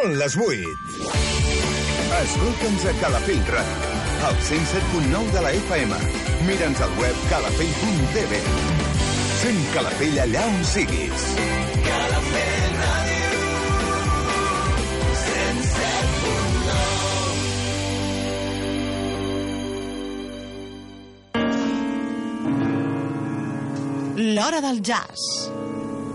Són les 8. Escolta'ns a Calafell Ràdio, al 107.9 de la FM. Mira'ns al web calafell.tv. Sent Calafell allà on siguis. Calafell Ràdio, 107.9. L'Hora del Jazz.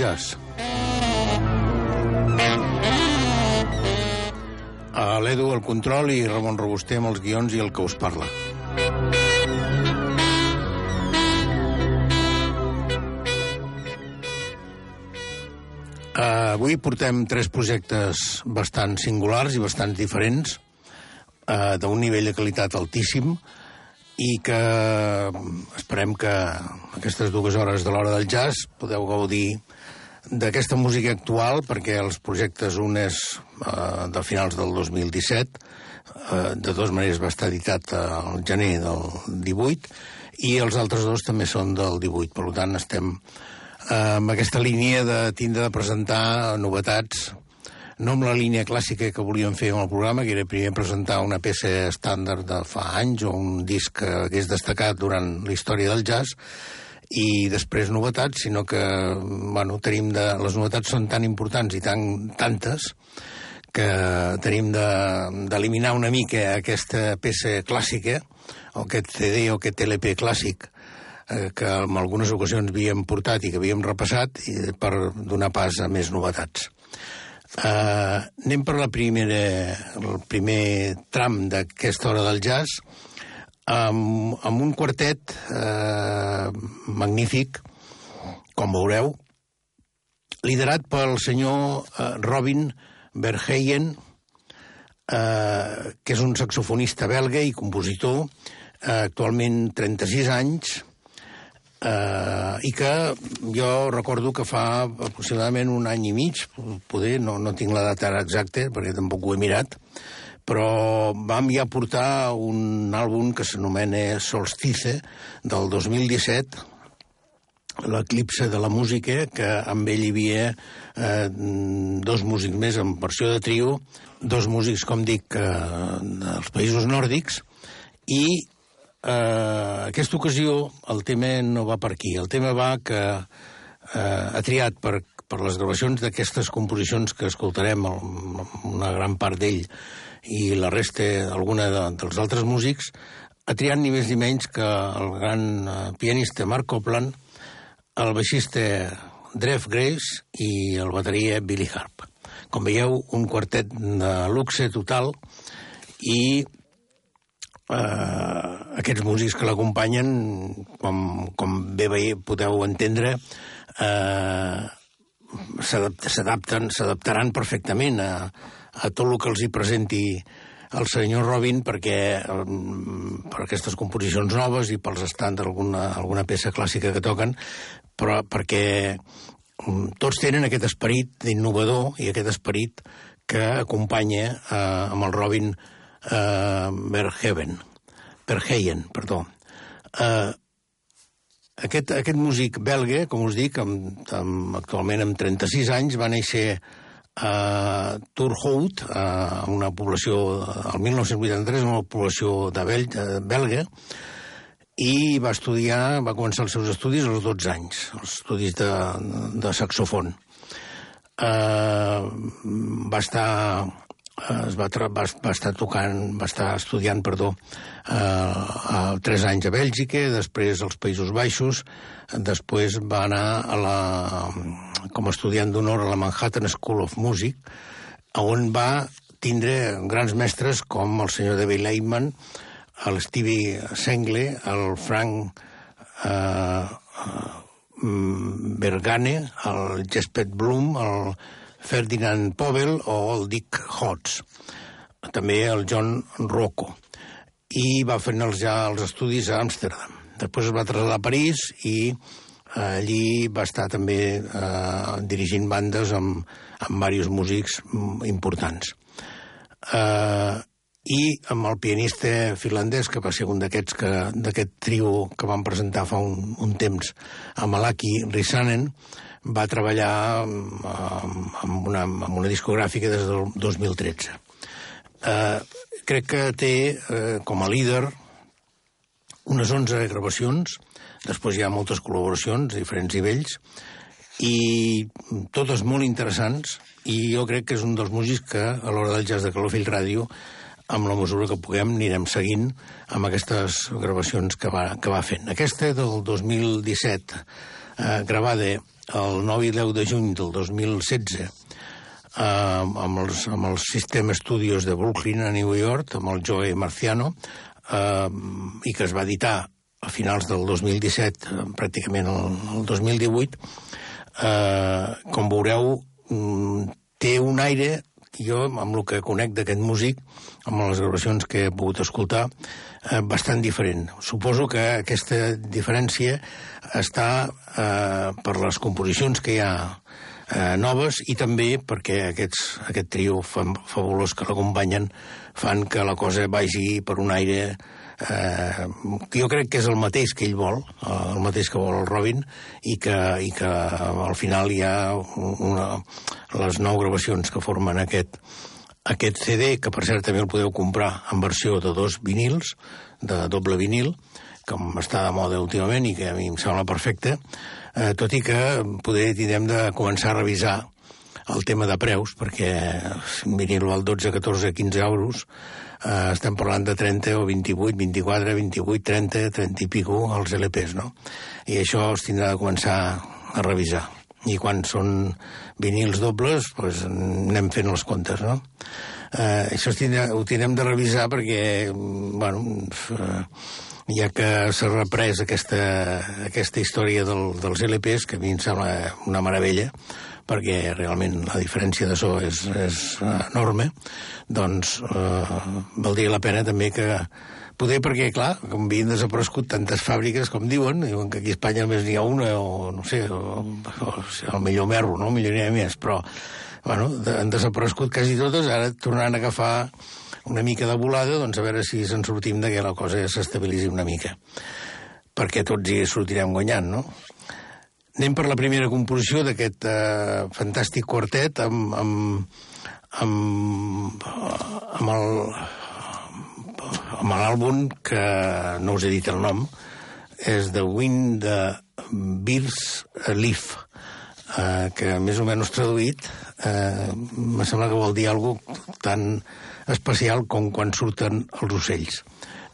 Jazz. A l'Edu el control i Ramon Robuster amb els guions i el que us parla. Avui portem tres projectes bastant singulars i bastant diferents, uh, d'un nivell de qualitat altíssim, i que esperem que aquestes dues hores de l'hora del jazz podeu gaudir d'aquesta música actual perquè els projectes un és eh, de finals del 2017 eh, de totes maneres va estar editat al gener del 18 i els altres dos també són del 18 per tant estem eh, amb aquesta línia de tindre de presentar novetats no amb la línia clàssica que volíem fer amb el programa, que era primer presentar una peça estàndard de fa anys o un disc que hagués destacat durant la història del jazz, i després novetats, sinó que bueno, tenim de, les novetats són tan importants i tan tantes que tenim d'eliminar de, una mica aquesta peça clàssica, o aquest CD o aquest LP clàssic, eh, que en algunes ocasions havíem portat i que havíem repassat, i per donar pas a més novetats. Uh, anem per la primera, el primer tram d'aquesta hora del jazz amb, amb un quartet uh, magnífic, com veureu, liderat pel senyor uh, Robin Verheyen, uh, que és un saxofonista belga i compositor, uh, actualment 36 anys, Uh, i que jo recordo que fa aproximadament un any i mig, poder, no, no tinc la data exacta perquè tampoc ho he mirat, però vam ja portar un àlbum que s'anomena Solstice del 2017, l'eclipse de la música, que amb ell hi havia eh, dos músics més en versió de trio, dos músics, com dic, eh, dels països nòrdics, i eh, aquesta ocasió el tema no va per aquí. El tema va que eh, ha triat per, per les gravacions d'aquestes composicions que escoltarem, el, una gran part d'ell, i la resta, alguna de, dels altres músics, ha triat ni més ni menys que el gran eh, pianista Mark Copland, el baixista Drev Grace i el bateria Billy Harp. Com veieu, un quartet de luxe total i eh, aquests músics que l'acompanyen, com, com bé podeu entendre, eh, s'adaptaran perfectament a, a tot el que els hi presenti el senyor Robin perquè per aquestes composicions noves i pels estàndards alguna, alguna peça clàssica que toquen, però perquè tots tenen aquest esperit d'innovador i aquest esperit que acompanya eh, amb el Robin eh, Verheven, Verheyen, perdó. Eh, aquest, aquest músic belga, com us dic, amb, amb, actualment amb 36 anys, va néixer a Turhout, a una població, al 1983, una població de Bel belga, i va estudiar, va començar els seus estudis als 12 anys, els estudis de, de saxofon. Uh, va estar es va, va, va estar tocant, va estar estudiant, perdó, eh, uh, tres anys a Bèlgica, després als Països Baixos, després va anar a la, com a estudiant d'honor a la Manhattan School of Music, on va tindre grans mestres com el senyor David Leitman, el Stevie Sengle, el Frank eh, Bergane, el Jespet Bloom, el Ferdinand Pobel o el Dick Hodge. També el John Rocco. I va fer els, ja els estudis a Amsterdam. Després es va traslladar a París i allí va estar també eh, dirigint bandes amb, amb diversos músics importants. Eh, I amb el pianista finlandès, que va ser un d'aquests d'aquest trio que vam presentar fa un, un temps, amb Alaki Risanen, va treballar amb, amb, una, amb una discogràfica des del 2013. Eh, crec que té eh, com a líder unes 11 gravacions, després hi ha moltes col·laboracions diferents nivells, i totes molt interessants, i jo crec que és un dels músics que a l'hora del jazz de Calafell Ràdio amb la mesura que puguem anirem seguint amb aquestes gravacions que va, que va fent. Aquesta del 2017, eh, gravada el 9 i 10 de juny del 2016 eh, amb, els, amb els System Studios de Brooklyn a New York, amb el Joe Marciano, eh, i que es va editar a finals del 2017, eh, pràcticament el, el 2018, eh, com veureu, mm, té un aire jo, amb el que conec d'aquest músic, amb les gravacions que he pogut escoltar, eh, bastant diferent. Suposo que aquesta diferència està eh, per les composicions que hi ha eh, noves i també perquè aquests, aquest trio fabulós que l'acompanyen fan que la cosa vagi per un aire eh, jo crec que és el mateix que ell vol, eh, el mateix que vol el Robin, i que, i que al final hi ha una, les nou gravacions que formen aquest, aquest CD, que per cert també el podeu comprar en versió de dos vinils, de doble vinil, com està de moda últimament i que a mi em sembla perfecte, eh, tot i que poder tindrem de començar a revisar el tema de preus, perquè vinil al 12, 14, 15 euros, eh, estem parlant de 30 o 28, 24, 28, 30, 30 i pico els LPs, no? I això es tindrà de començar a revisar. I quan són vinils dobles, doncs anem fent els comptes, no? Eh, això tindrà, ho tindrem de revisar perquè, bueno, eh, ja que s'ha reprès aquesta, aquesta història del, dels LPs, que a mi em sembla una meravella, perquè realment la diferència de so és, és enorme, doncs eh, valdria la pena també que poder perquè, clar, com havien desaparegut tantes fàbriques, com diuen, diuen que aquí a Espanya només n'hi ha una, o no sé, o, o, o millor merro, no? millor n'hi ha més, però, bueno, han desaparegut quasi totes, ara tornaran a agafar una mica de volada, doncs a veure si se'n sortim de que la cosa s'estabilitzi una mica. Perquè tots hi sortirem guanyant, no? Anem per la primera composició d'aquest eh, fantàstic quartet amb, amb, amb, amb el amb l'àlbum que no us he dit el nom és The Wind de Beers Leaf eh, que més o menys traduït eh, me sembla que vol dir alguna tan especial com quan surten els ocells.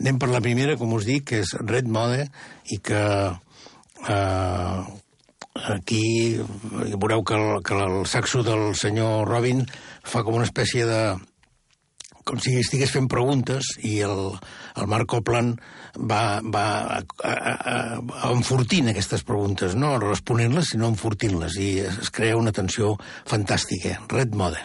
Anem per la primera, com us dic, que és Red Mode i que eh, Aquí veureu que el, que el saxo del senyor Robin fa com una espècie de... com si estigués fent preguntes i el, el Mark Copland va, va a, a, a enfortint aquestes preguntes, no responent-les, sinó enfortint-les, i es crea una tensió fantàstica. Red Mode.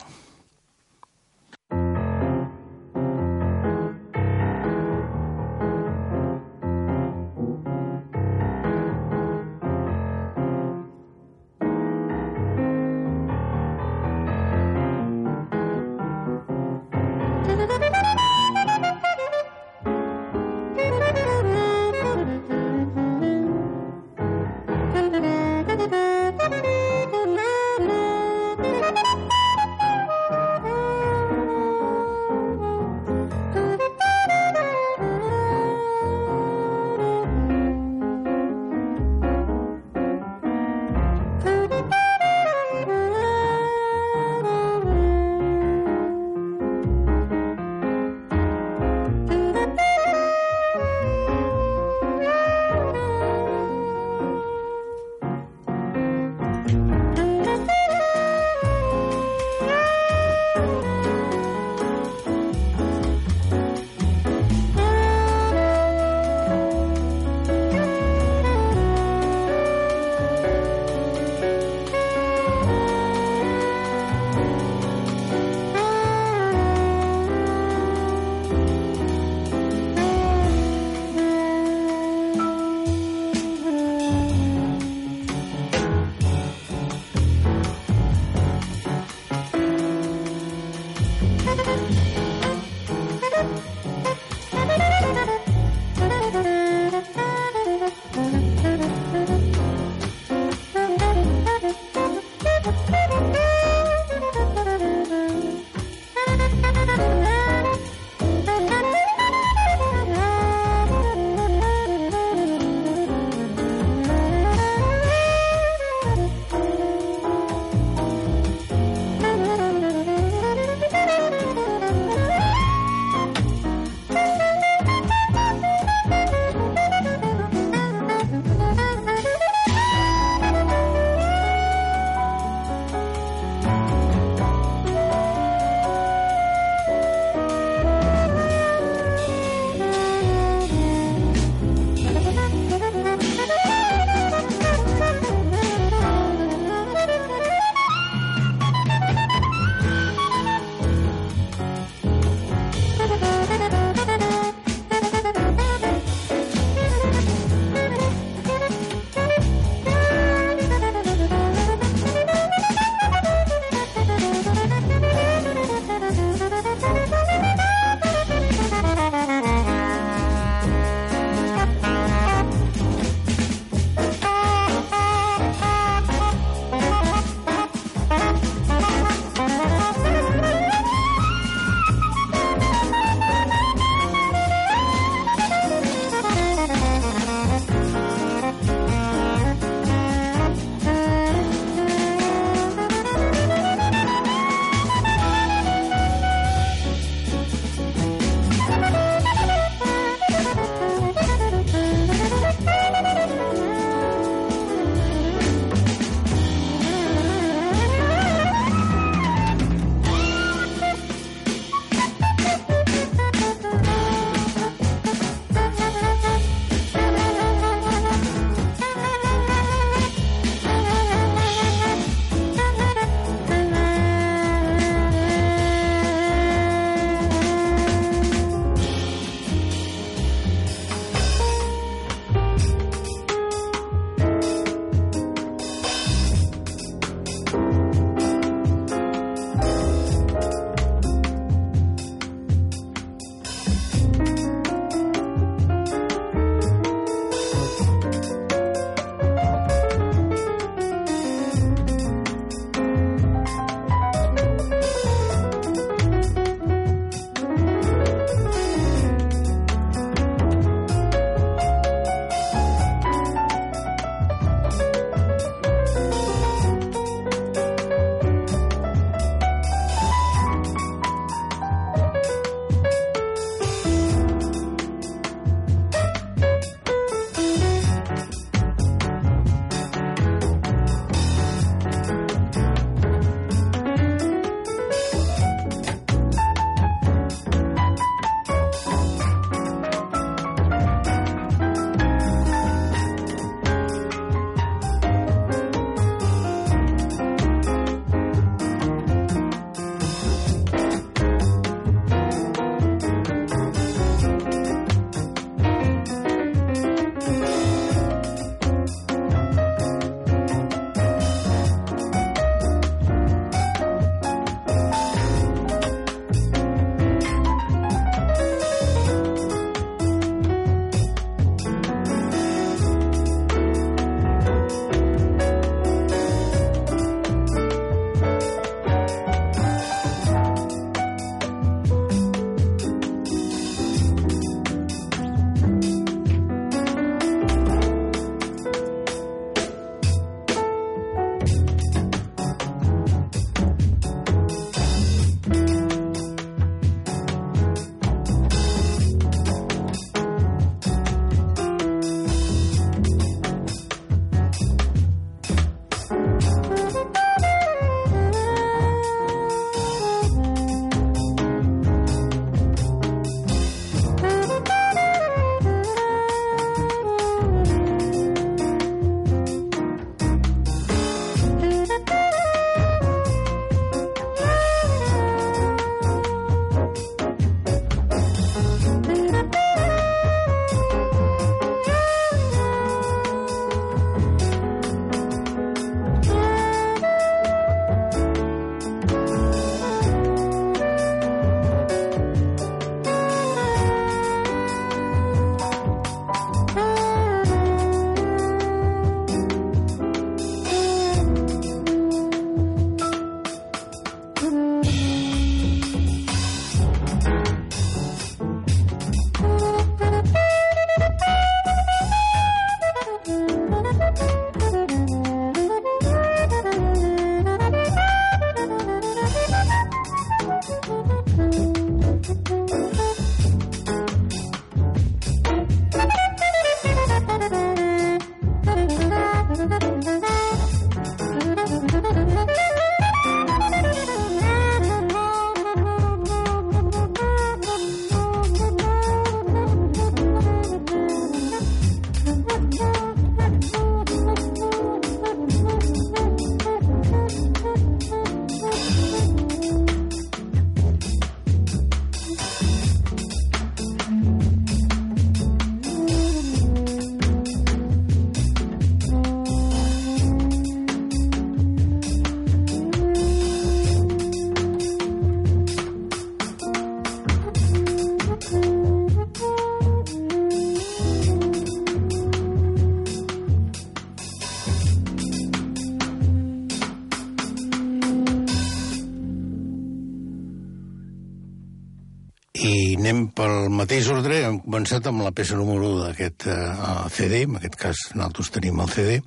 Pel mateix ordre. Hem començat amb la peça número 1 d'aquest uh, CD, en aquest cas nosaltres tenim el CD,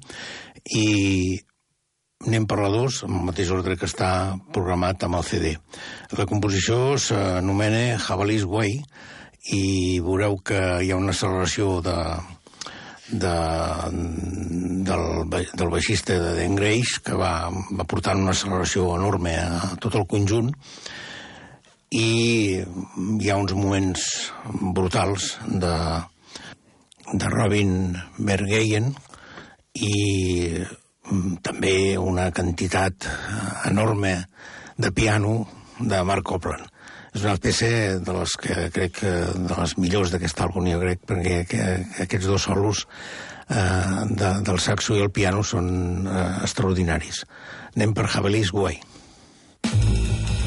i anem per la 2, amb el mateix ordre que està programat amb el CD. La composició s'anomena Jabalís Way i veureu que hi ha una acceleració de, de, del, del baixista de Dan Grace que va, va portar una acceleració enorme a tot el conjunt i hi ha uns moments brutals de, de Robin Bergeyen i Mm, també una quantitat enorme de piano de Mark Copland. És una peça de les que crec que de les millors d'aquest àlbum, jo crec, perquè que, que aquests dos solos eh, de, del saxo i el piano són eh, extraordinaris. Anem per Javelis Guai. Thank you.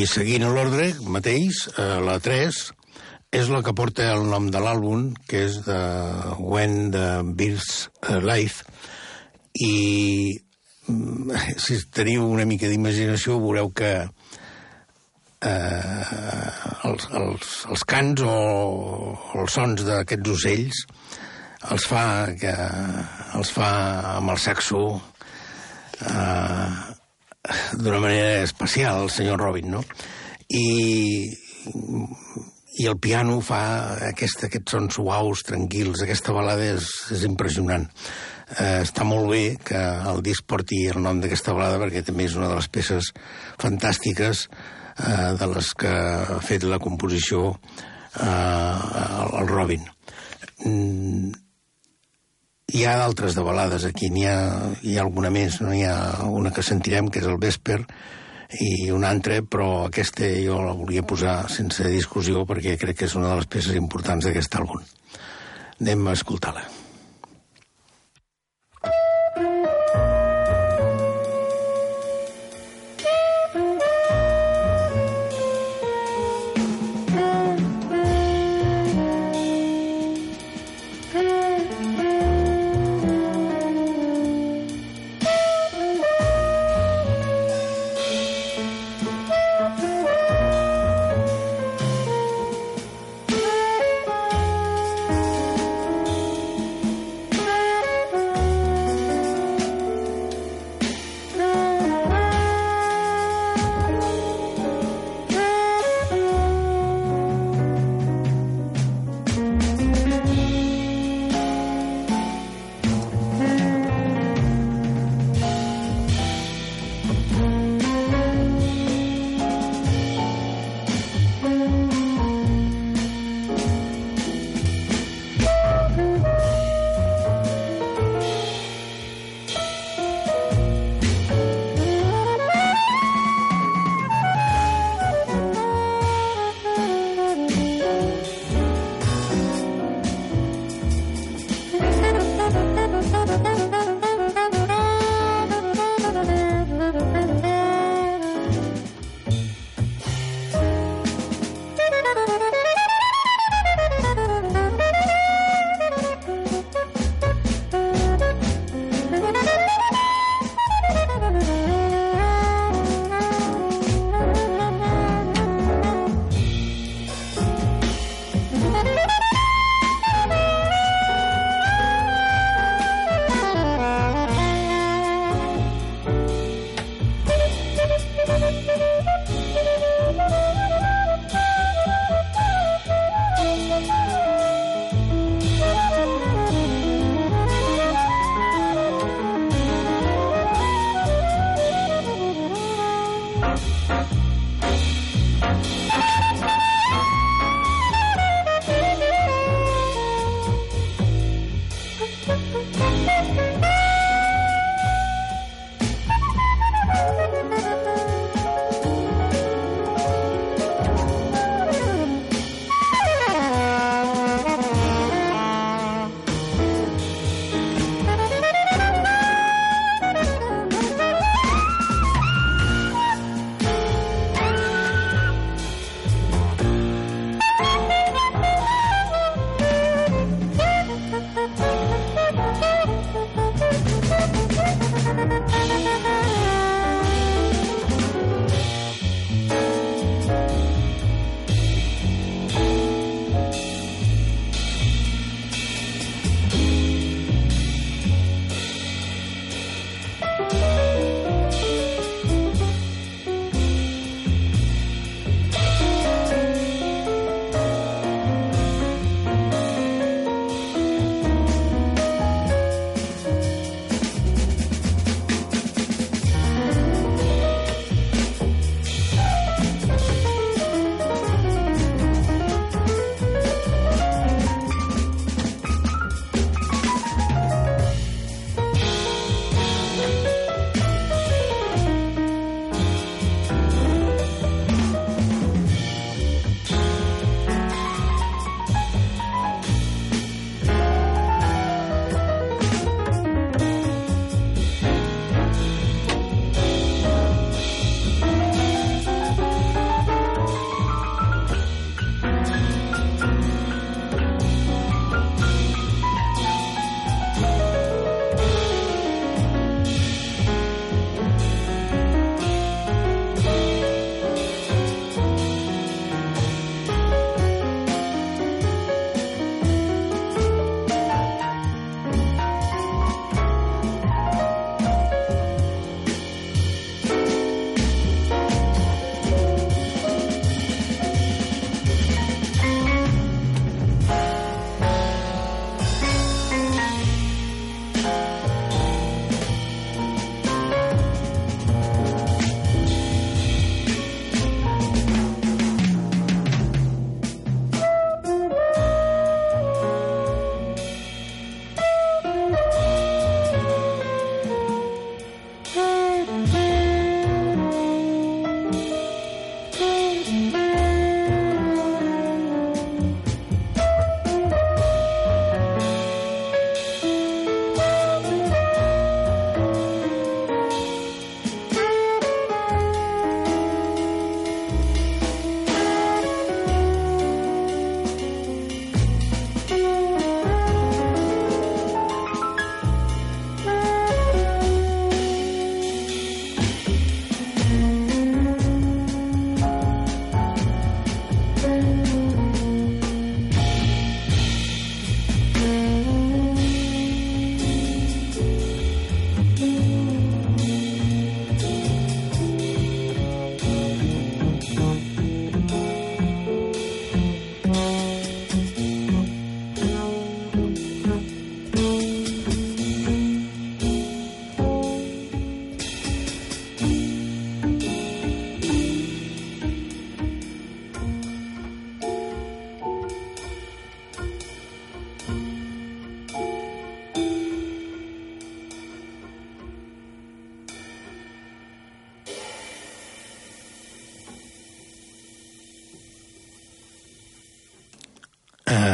I seguint l'ordre mateix, eh, la 3 és la que porta el nom de l'àlbum, que és de When the Birds Life, i mm, si teniu una mica d'imaginació veureu que eh, els, els, els cants o els sons d'aquests ocells els fa, que, els fa amb el saxo eh, d'una manera especial, el senyor Robin, no? I, i el piano fa aquest, aquests sons suaus, tranquils. Aquesta balada és, és impressionant. Eh, està molt bé que el disc porti el nom d'aquesta balada perquè també és una de les peces fantàstiques eh, de les que ha fet la composició eh, el Robin. Mm, hi ha d'altres de balades aquí, n'hi ha, hi ha alguna més, no? hi ha una que sentirem, que és el Vesper, i una altra, però aquesta jo la volia posar sense discussió perquè crec que és una de les peces importants d'aquest àlbum. Anem a escoltar-la.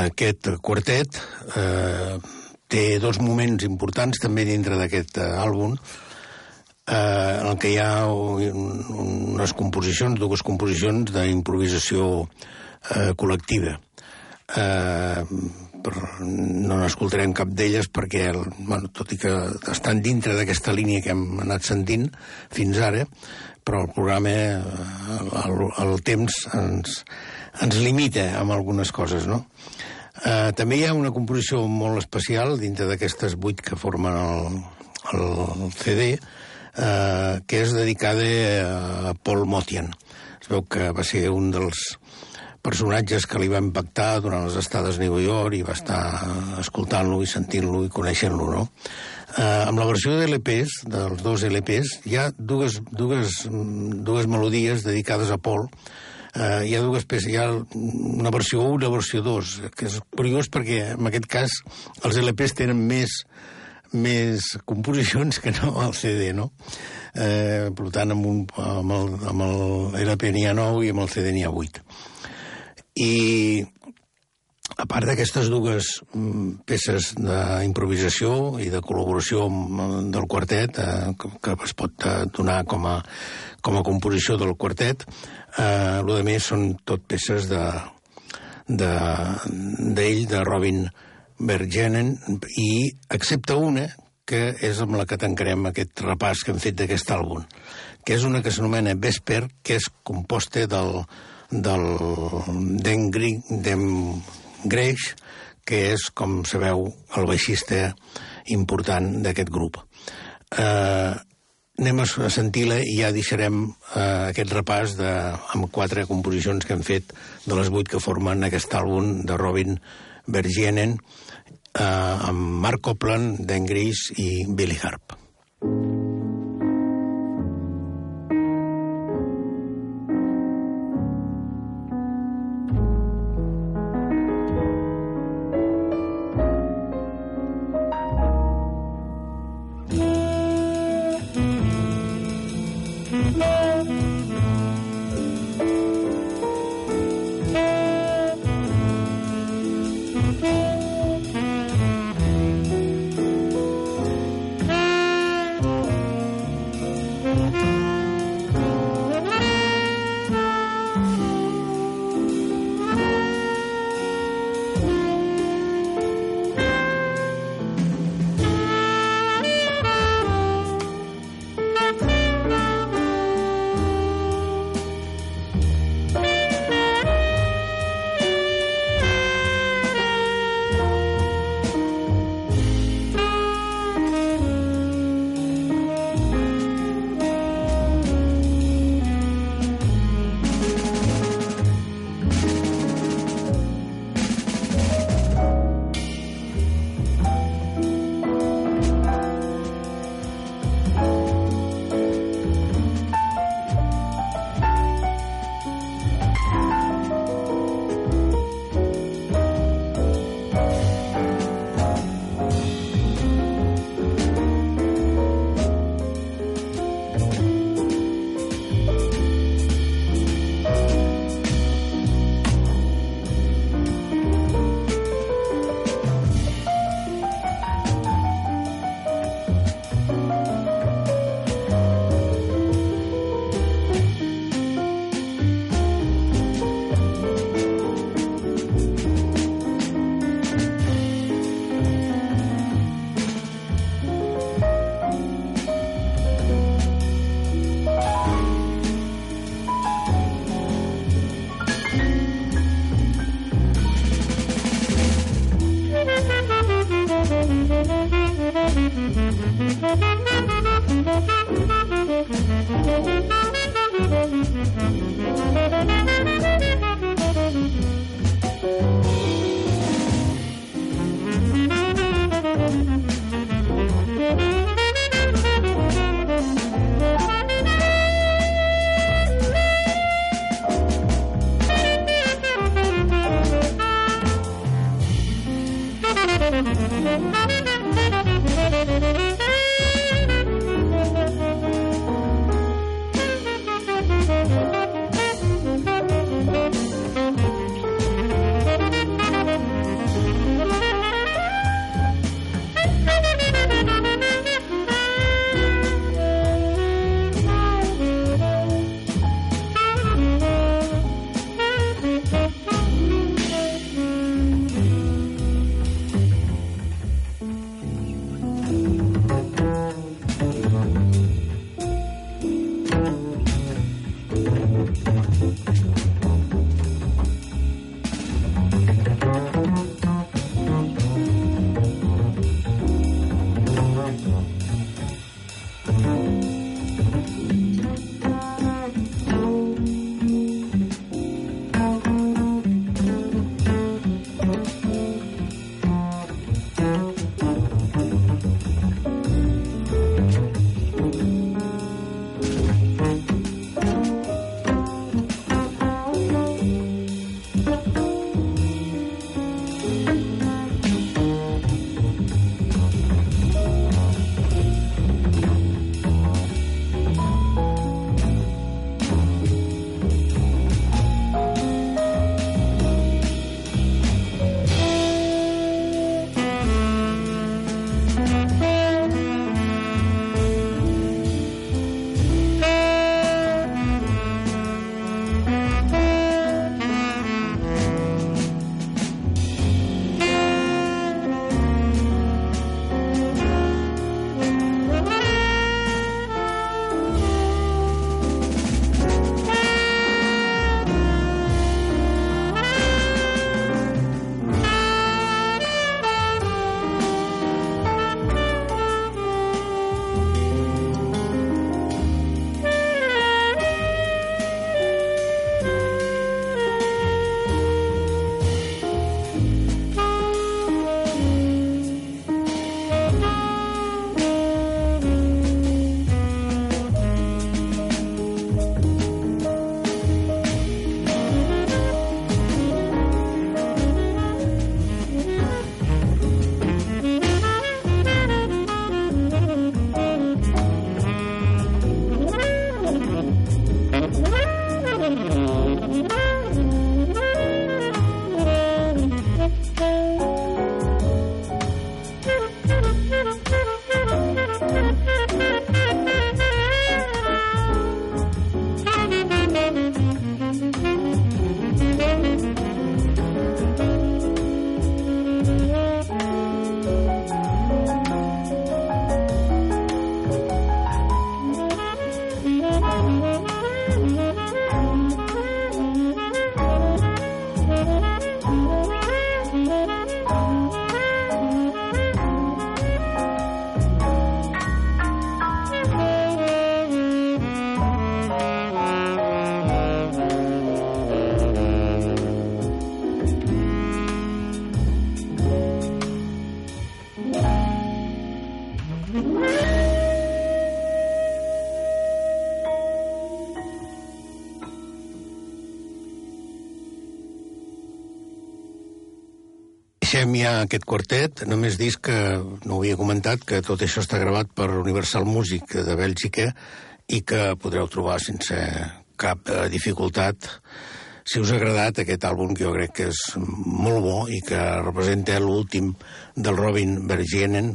Aquest quartet eh, té dos moments importants també dintre d'aquest eh, àlbum eh, en que hi ha un, unes composicions, dues composicions d'improvisació eh, col·lectiva. Eh, però no n'escoltarem cap d'elles perquè, bueno, tot i que estan dintre d'aquesta línia que hem anat sentint fins ara, però el programa, eh, el, el temps ens, ens limita amb algunes coses, no? Eh, també hi ha una composició molt especial dintre d'aquestes vuit que formen el, el CD, eh, que és dedicada a Paul Motian. Es veu que va ser un dels personatges que li va impactar durant les estades a Nova York i va estar escoltant-lo i sentint-lo i coneixent-lo, no? Eh, amb la versió de LPs, dels dos LPs, hi ha dues, dues, dues melodies dedicades a Paul, eh, hi ha dues peces, hi ha una versió 1 i una versió 2, que és curiós perquè en aquest cas els LPs tenen més, més composicions que no al CD, no? Eh, per tant, amb, un, amb, el, amb el LP n'hi ha 9 i amb el CD n'hi ha 8. I a part d'aquestes dues mm, peces d'improvisació i de col·laboració del quartet, eh, que, que es pot eh, donar com a, com a composició del quartet, eh, el de més són tot peces de d'ell, de, de Robin Bergenen, i excepte una, que és amb la que tancarem aquest repàs que hem fet d'aquest àlbum, que és una que s'anomena Vesper, que és composta del, del Den, Den Greix, que és, com sabeu, el baixista important d'aquest grup. Eh, anem a sentir-la i ja deixarem eh, aquest repàs de, amb quatre composicions que hem fet de les vuit que formen aquest àlbum de Robin Bergienen eh, amb Mark Copland, Dan Gris i Billy Harp. Ja aquest quartet, només dis que, no ho havia comentat, que tot això està gravat per Universal Music de Bèlgica i que podreu trobar sense cap eh, dificultat si us ha agradat aquest àlbum que jo crec que és molt bo i que representa l'últim del Robin Bergenen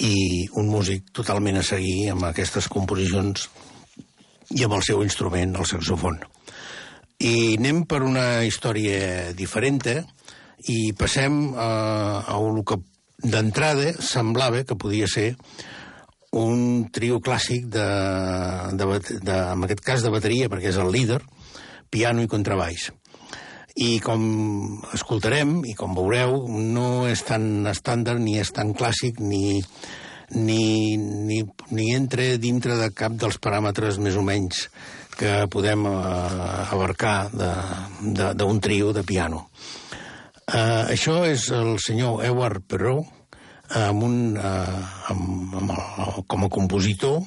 i un músic totalment a seguir amb aquestes composicions i amb el seu instrument, el saxofon. I anem per una història diferent, i passem a, a un que d'entrada semblava que podia ser un trio clàssic de, de, de, en aquest cas de bateria, perquè és el líder, piano i contrabaix. I com escoltarem i com veureu, no és tan estàndard, ni és tan clàssic, ni, ni, ni, ni entra dintre de cap dels paràmetres més o menys que podem uh, abarcar d'un trio de piano. Uh, això és el senyor Edward Perrault, amb un, uh, amb, amb el, com a compositor.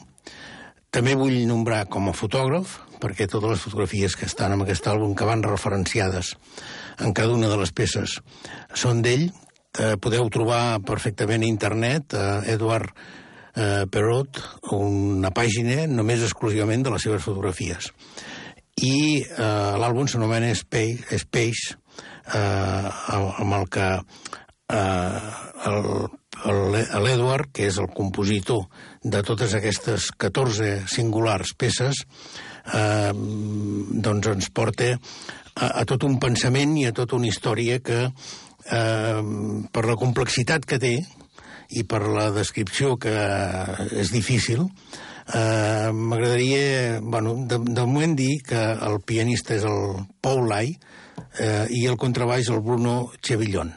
També vull nombrar com a fotògraf, perquè totes les fotografies que estan en aquest àlbum, que van referenciades en cada una de les peces, són d'ell. Uh, podeu trobar perfectament a internet uh, Edward uh, Perot, una pàgina només exclusivament de les seves fotografies. I uh, l'àlbum s'anomena Space, Space eh, amb el que eh, l'Edward, que és el compositor de totes aquestes 14 singulars peces, eh, doncs ens porta a, a tot un pensament i a tota una història que, eh, per la complexitat que té i per la descripció que és difícil, eh, m'agradaria, bueno, de, de moment dir que el pianista és el Paul Lai, eh, i el contrabaix el Bruno Chevillon.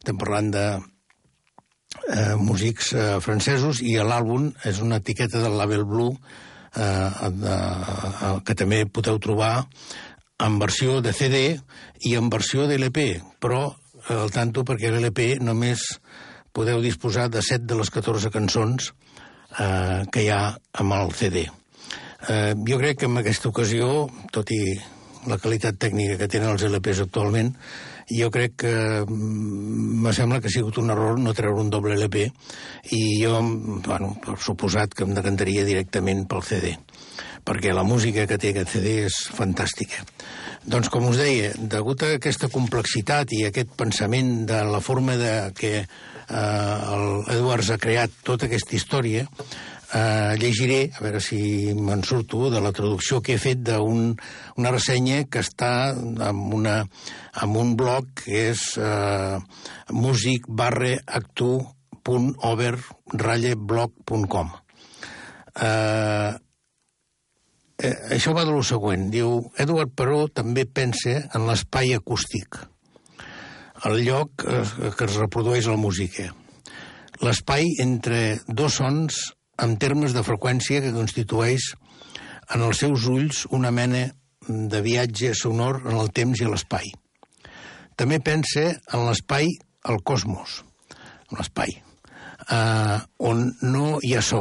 Estem parlant de eh, músics eh, francesos i l'àlbum és una etiqueta del Label Blue eh, de, eh, que també podeu trobar en versió de CD i en versió de LP, però eh, al tanto perquè l'LP només podeu disposar de 7 de les 14 cançons eh, que hi ha amb el CD. Eh, jo crec que en aquesta ocasió, tot i la qualitat tècnica que tenen els LPs actualment, jo crec que mm, me sembla que ha sigut un error no treure un doble LP i jo, bueno, per suposat que em decantaria directament pel CD perquè la música que té aquest CD és fantàstica. Doncs, com us deia, degut a aquesta complexitat i aquest pensament de la forma de que eh, Edwards ha creat tota aquesta història, eh, llegiré, a veure si me'n surto, de la traducció que he fet d'una un, ressenya que està en, una, en un blog que és eh, music barre. Eh, eh, això va de lo següent. Diu, Edward Peró també pensa en l'espai acústic, el lloc eh, que es reprodueix la música. L'espai entre dos sons en termes de freqüència que constitueix en els seus ulls una mena de viatge sonor en el temps i l'espai. També pense en l'espai, al cosmos, l'espai, eh, on no hi ha so,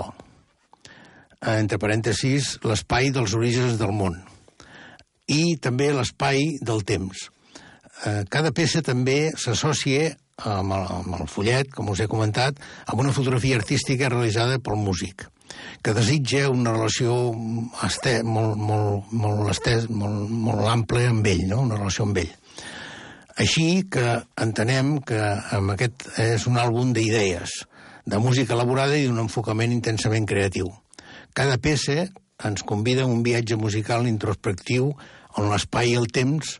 eh, entre parèntesis, l'espai dels orígens del món, i també l'espai del temps. Eh, cada peça també s'associa amb el, amb el follet, com us he comentat, amb una fotografia artística realitzada pel músic, que desitja una relació este, molt, molt, molt, estès, molt, molt àmplia amb ell, no? una relació amb ell. Així que entenem que amb aquest és un àlbum d'idees, de música elaborada i d'un enfocament intensament creatiu. Cada peça ens convida a un viatge musical introspectiu on l'espai i el temps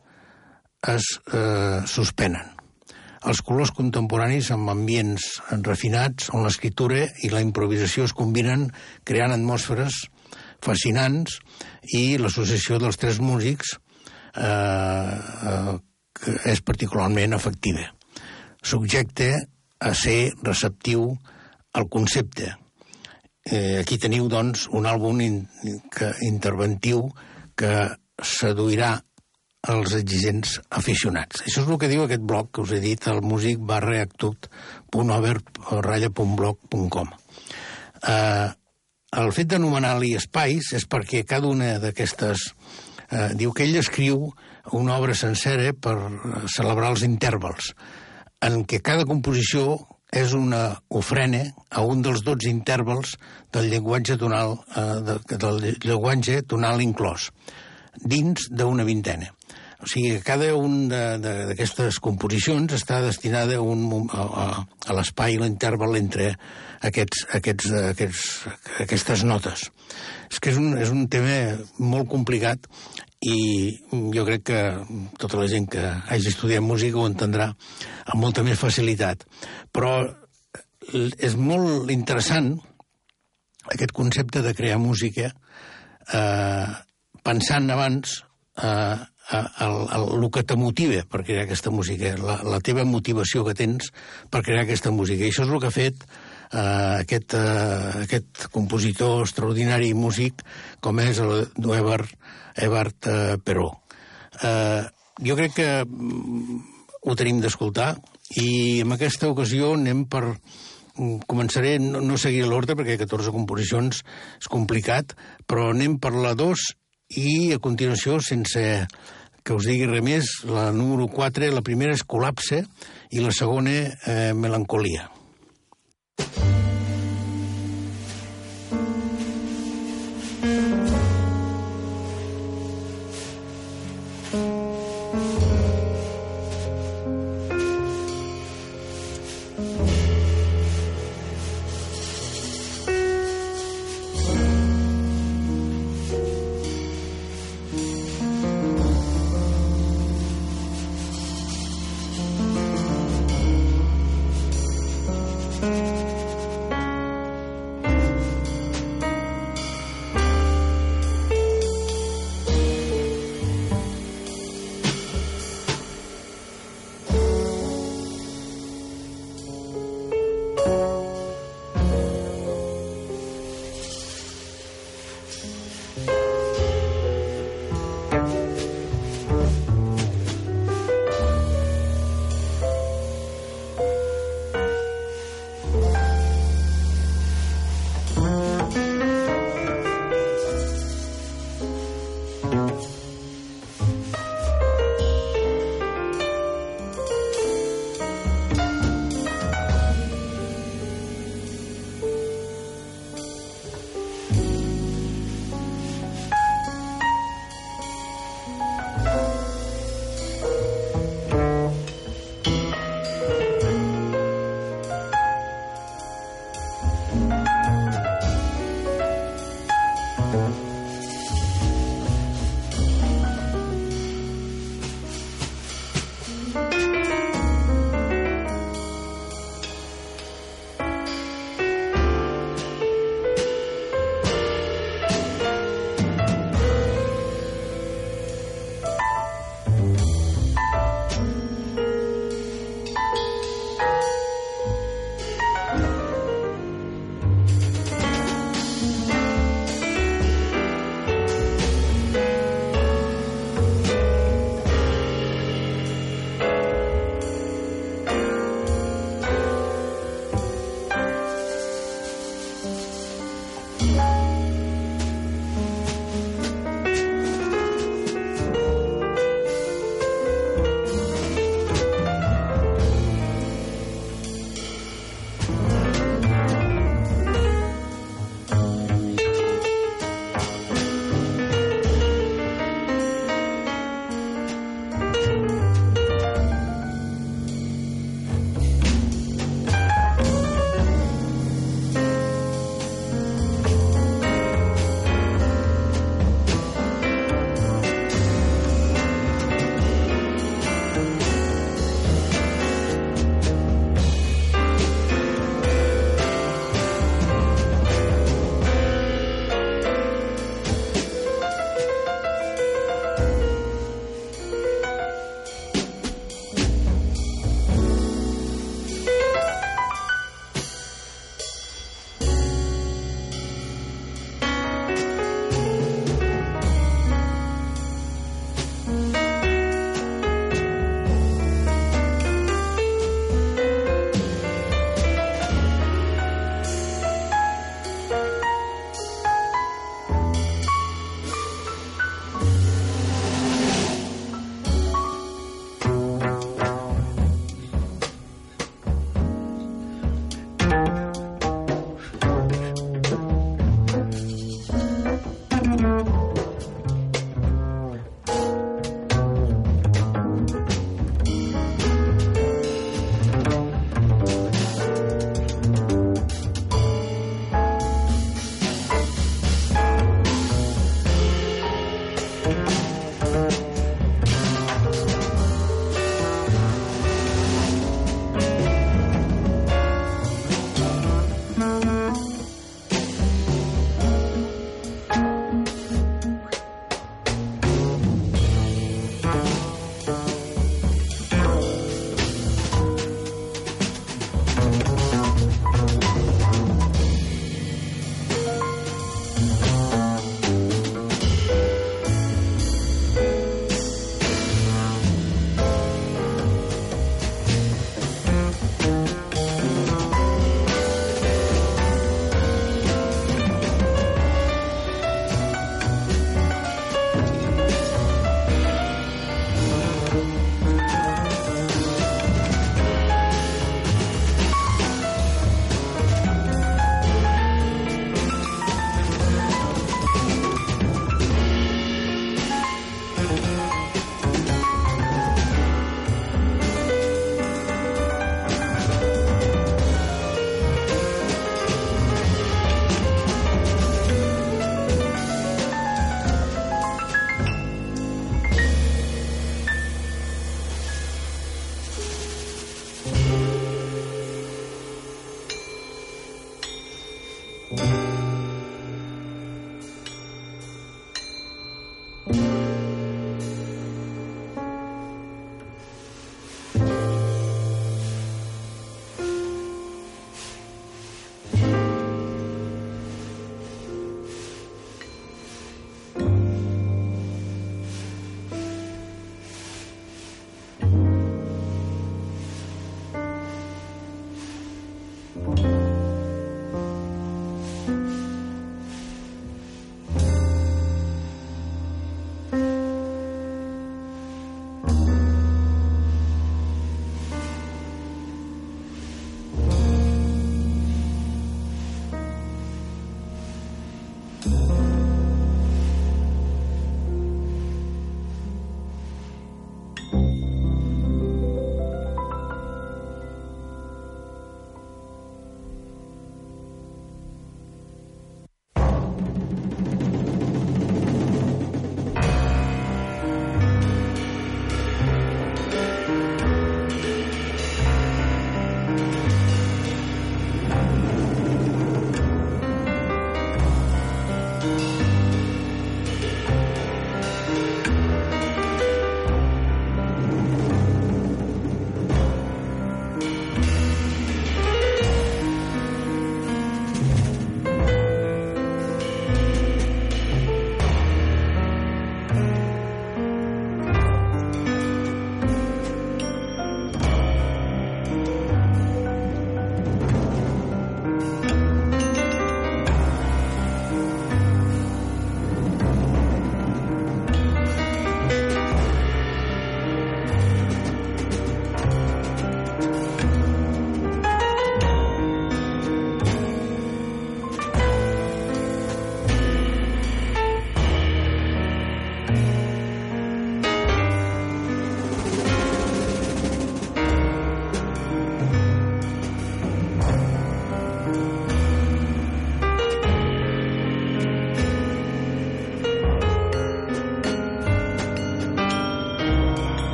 es eh, suspenen els colors contemporanis amb ambients refinats on l'escriptura i la improvisació es combinen creant atmosferes fascinants i l'associació dels tres músics eh, eh, és particularment efectiva. Subjecte a ser receptiu al concepte. Eh, aquí teniu, doncs, un àlbum in, que, interventiu que seduirà els exigents aficionats. Això és el que diu aquest blog que us he dit, el music barreactut.over.blog.com. Eh, el fet d'anomenar-li espais és perquè cada una d'aquestes... Eh, diu que ell escriu una obra sencera per celebrar els intervals. en què cada composició és una ofrena a un dels 12 intervals del llenguatge tonal, eh, de, del llenguatge tonal inclòs, dins d'una vintena. O sigui, cada un d'aquestes composicions està destinada a, un, a, a, a l'espai, l'interval entre aquests, aquests, aquests, aquestes notes. És que és un, és un tema molt complicat i jo crec que tota la gent que hagi estudiat música ho entendrà amb molta més facilitat. Però és molt interessant aquest concepte de crear música eh, pensant abans eh, el, el, el que te motiva per crear aquesta música, la, la teva motivació que tens per crear aquesta música. I això és el que ha fet eh, aquest, eh, aquest compositor extraordinari i músic com és el Ebert, Ebert eh, Peró. Eh, jo crec que mm, ho tenim d'escoltar i en aquesta ocasió anem per mm, començaré, no, no seguiré l'ordre perquè 14 composicions és complicat, però anem per la 2 i a continuació, sense que us digui res més, la número 4, la primera és col·lapse i la segona, eh, melancolia. eh,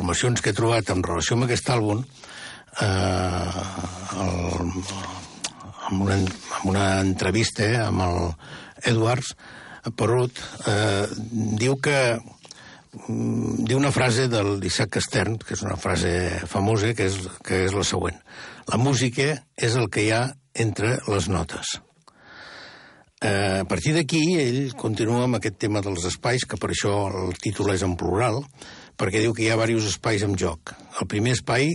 Informacions que he trobat en relació amb aquest àlbum, eh, el, amb, una, amb una entrevista eh, amb el Edwards Perut, eh, diu que mm, diu una frase del d'Isaac Stern, que és una frase famosa, que és, que és la següent. La música és el que hi ha entre les notes. Eh, a partir d'aquí, ell continua amb aquest tema dels espais, que per això el títol és en plural, perquè diu que hi ha diversos espais en joc. El primer espai,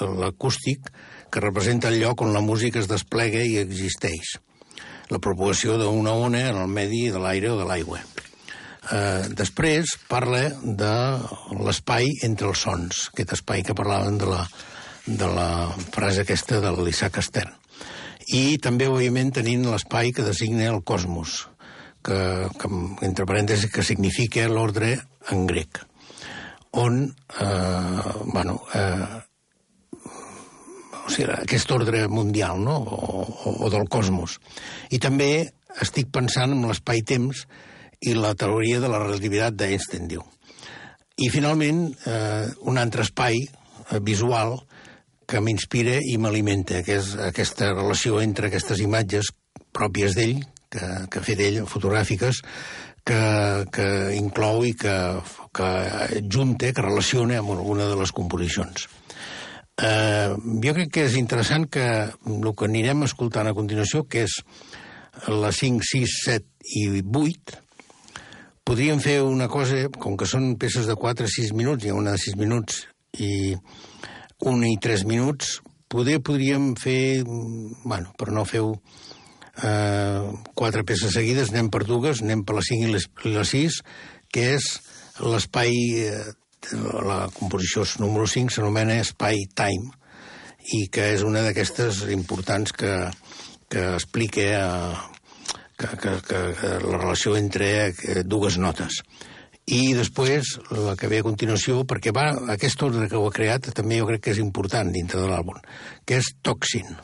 l'acústic, que representa el lloc on la música es desplega i existeix. La propagació d'una ona en el medi de l'aire o de l'aigua. Eh, després parla de l'espai entre els sons, aquest espai que parlaven de la, de la frase aquesta de l'Isaac Stern i també, òbviament, tenint l'espai que designa el cosmos, que, que entre parèntesis, que significa l'ordre en grec, on, eh, bueno, eh, o sigui, aquest ordre mundial, no?, o, o, o del cosmos. I també estic pensant en l'espai-temps i la teoria de la relativitat d'Einstein, diu. I, finalment, eh, un altre espai eh, visual que m'inspira i m'alimenta, que és aquesta relació entre aquestes imatges pròpies d'ell, que, que ha fet ell, fotogràfiques, que, que inclou i que, que junta, que relaciona amb alguna de les composicions. Eh, jo crec que és interessant que el que anirem escoltant a continuació, que és la 5, 6, 7 i 8, podríem fer una cosa, com que són peces de 4 a 6 minuts, hi ha una de 6 minuts, i un i tres minuts, poder podríem fer, bueno, per no feu eh, quatre peces seguides, anem per dues, anem per la cinc i la sis, que és l'espai, eh, la composició número 5 s'anomena Espai Time, i que és una d'aquestes importants que, que explica que, que, que, que la relació entre eh, dues notes i després la que ve a continuació, perquè va, aquest ordre que ho ha creat també jo crec que és important dintre de l'àlbum, que és Toxin.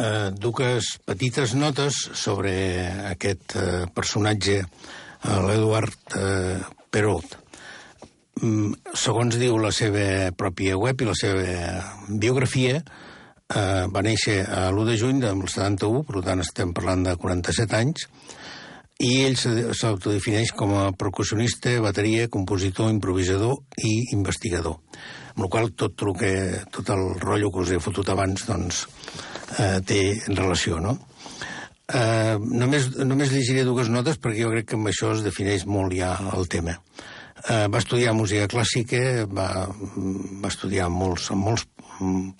Eh, dues petites notes sobre aquest eh, personatge, eh, l'Eduard eh, Perot. Mm, segons diu la seva pròpia web i la seva biografia, eh, va néixer a l'1 de juny del 71, per tant estem parlant de 47 anys, i ell s'autodefineix com a percussionista, bateria, compositor, improvisador i investigador. Amb la qual tot el que, tot el rotllo que us he fotut abans, doncs, eh, té relació, no? Eh, només, només llegiré dues notes perquè jo crec que amb això es defineix molt ja el tema. Eh, va estudiar música clàssica, va, va estudiar molts, molts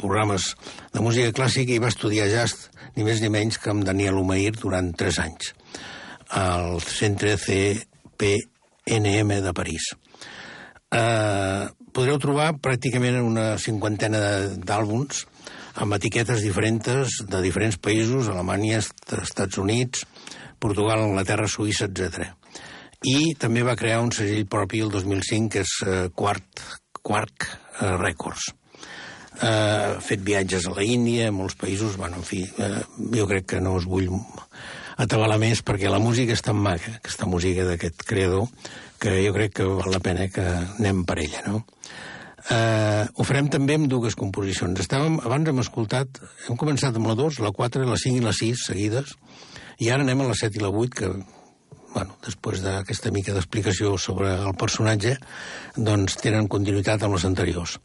programes de música clàssica i va estudiar jazz, ni més ni menys que amb Daniel Umair durant tres anys al centre CPNM de París. Eh, podreu trobar pràcticament una cinquantena d'àlbums amb etiquetes diferents de diferents països, Alemanya, Estats Units, Portugal, Anglaterra, Suïssa, etc. I també va crear un segell propi el 2005, que és eh, Quark, Quark eh, Records. Eh, ha fet viatges a la Índia, a molts països, bueno, en fi, eh, jo crec que no us vull atabalar més perquè la música és tan maca, aquesta música d'aquest creador, que jo crec que val la pena que anem per ella, no? Uh, ho farem també amb dues composicions. Estàvem, abans hem escoltat, hem començat amb la 2, la 4, la 5 i la 6 seguides, i ara anem a la 7 i la 8, que, bueno, després d'aquesta mica d'explicació sobre el personatge, doncs tenen continuïtat amb les anteriors.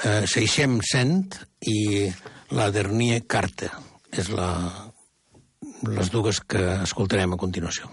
Uh, Seixem Cent i la Dernier Carta és la les dues que escoltarem a continuació.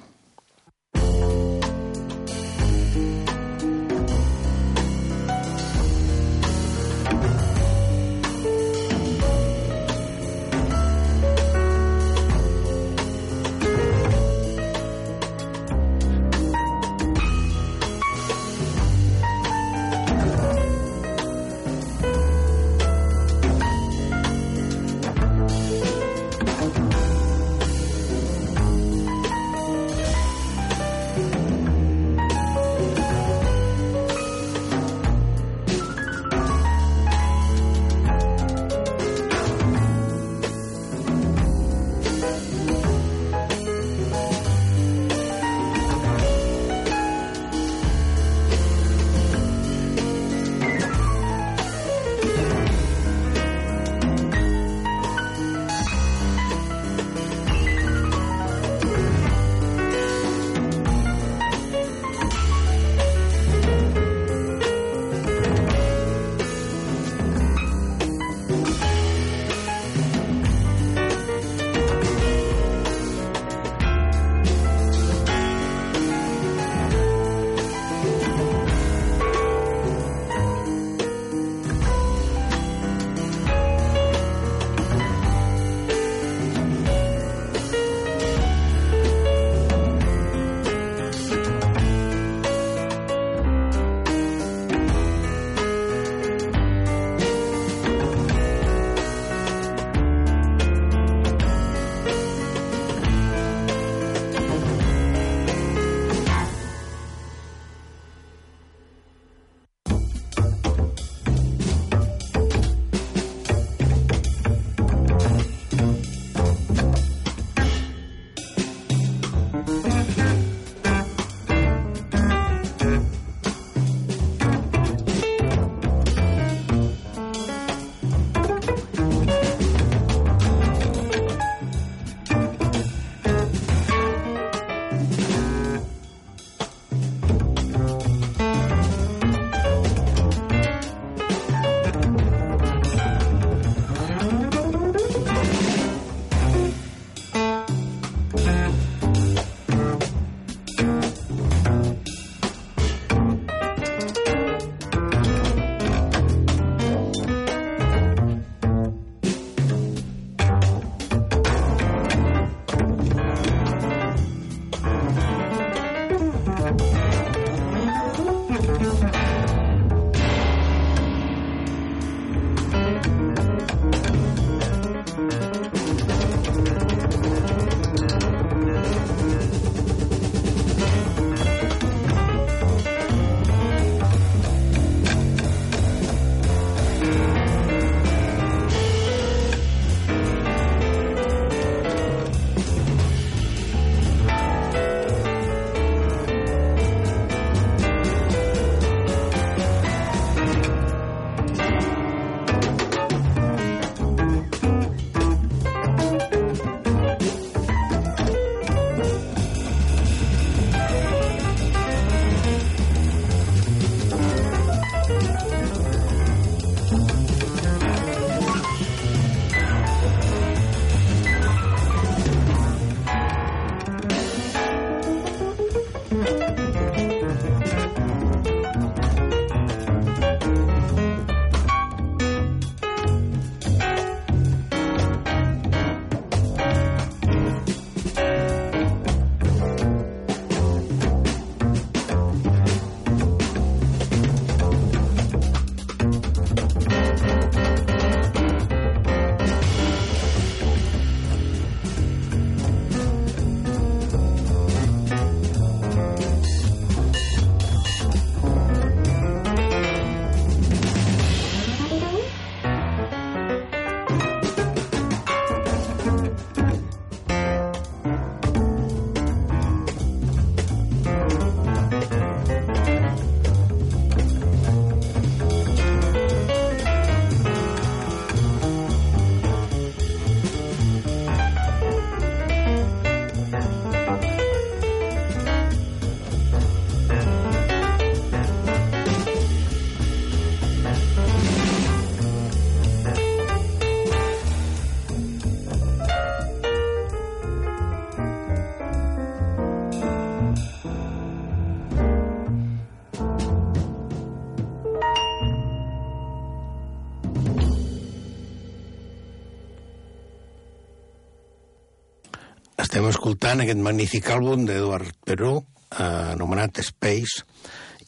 Escoltant aquest magnífic àlbum d'Eduard Peró, eh, anomenat Space,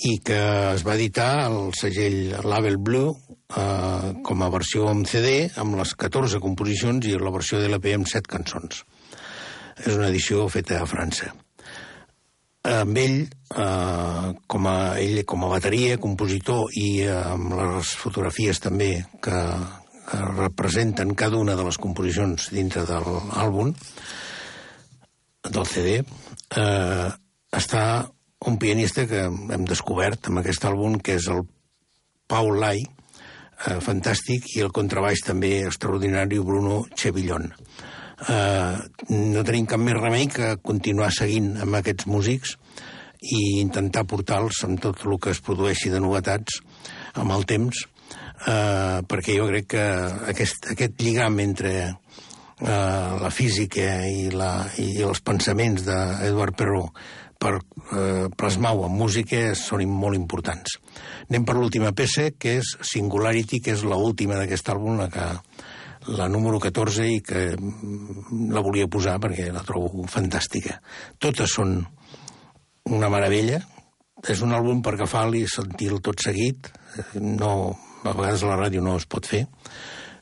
i que es va editar al segell Label Blue eh, com a versió en CD, amb les 14 composicions i la versió de l'EP amb 7 cançons. És una edició feta a França. Amb ell, eh, com, a, ell com a bateria, compositor i eh, amb les fotografies també que, que representen cada una de les composicions dintre de l'àlbum, del CD, eh, està un pianista que hem descobert amb aquest àlbum, que és el Paul Lai, eh, fantàstic, i el contrabaix també extraordinari, Bruno Chevillon. Eh, no tenim cap més remei que continuar seguint amb aquests músics i intentar portar-los amb tot el que es produeixi de novetats amb el temps, eh, perquè jo crec que aquest, aquest lligam entre eh, la física i, la, i els pensaments d'Eduard Perrault per eh, plasmar-ho en música són molt importants. Anem per l'última peça, que és Singularity, que és l'última d'aquest àlbum, la, que, la número 14, i que mm, la volia posar perquè la trobo fantàstica. Totes són una meravella. És un àlbum per agafar-li i sentir-lo tot seguit. No, a vegades a la ràdio no es pot fer,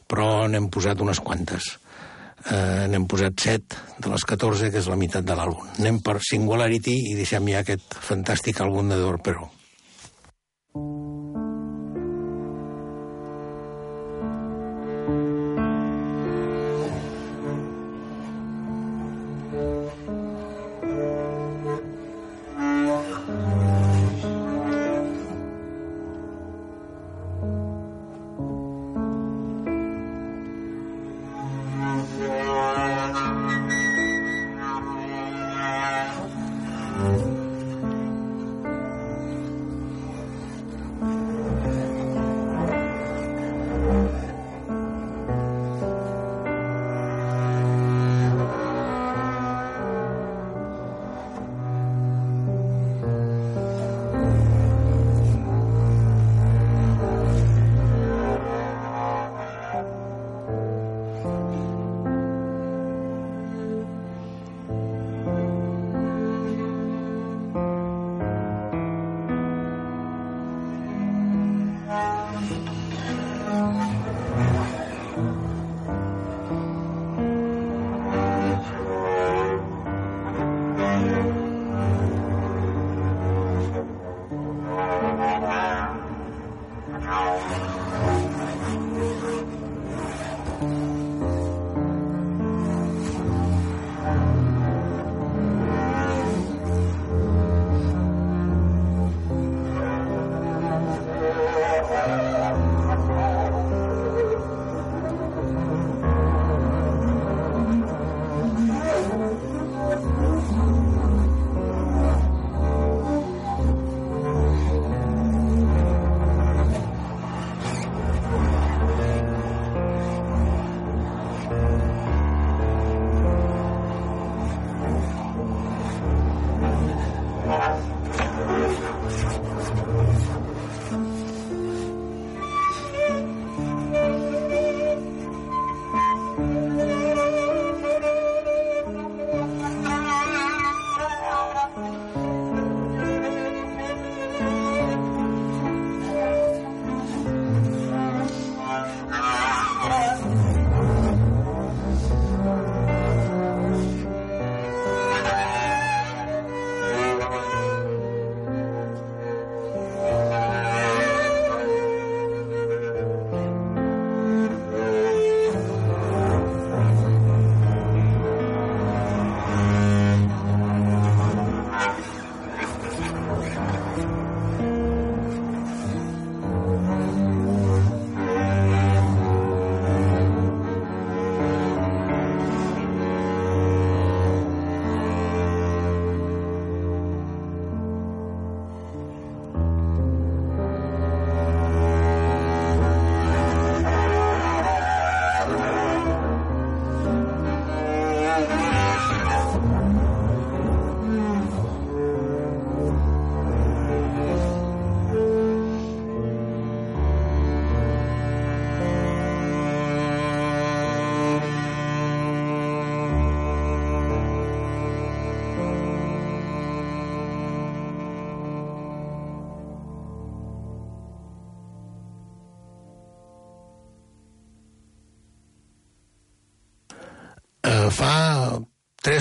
però n'hem posat unes quantes eh, n'hem posat 7 de les 14, que és la meitat de l'àlbum. Anem per Singularity i deixem ja aquest fantàstic àlbum de Dorpero. fa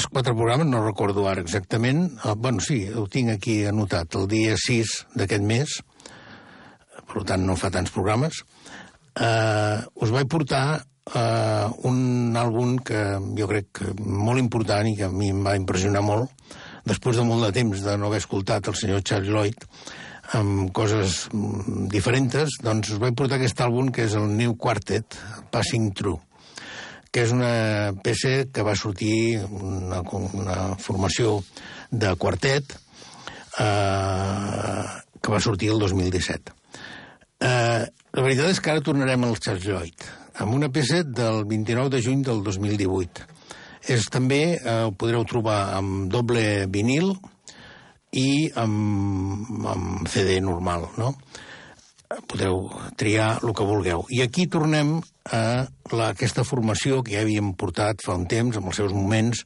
tres, quatre programes, no recordo ara exactament, uh, bueno, sí, ho tinc aquí anotat, el dia 6 d'aquest mes, per tant no fa tants programes, uh, us vaig portar uh, un àlbum que jo crec que molt important i que a mi em va impressionar molt, després de molt de temps de no haver escoltat el senyor Charlie Lloyd, amb coses mm, diferents, doncs us vaig portar aquest àlbum que és el New Quartet, Passing Through que és una peça que va sortir una, una formació de quartet eh, que va sortir el 2017. Eh, la veritat és que ara tornarem al Charles Lloyd, amb una peça del 29 de juny del 2018. És també, eh, ho podreu trobar amb doble vinil i amb, amb CD normal, no? Podeu triar el que vulgueu. I aquí tornem a la, aquesta formació que ja havíem portat fa un temps, amb els seus moments,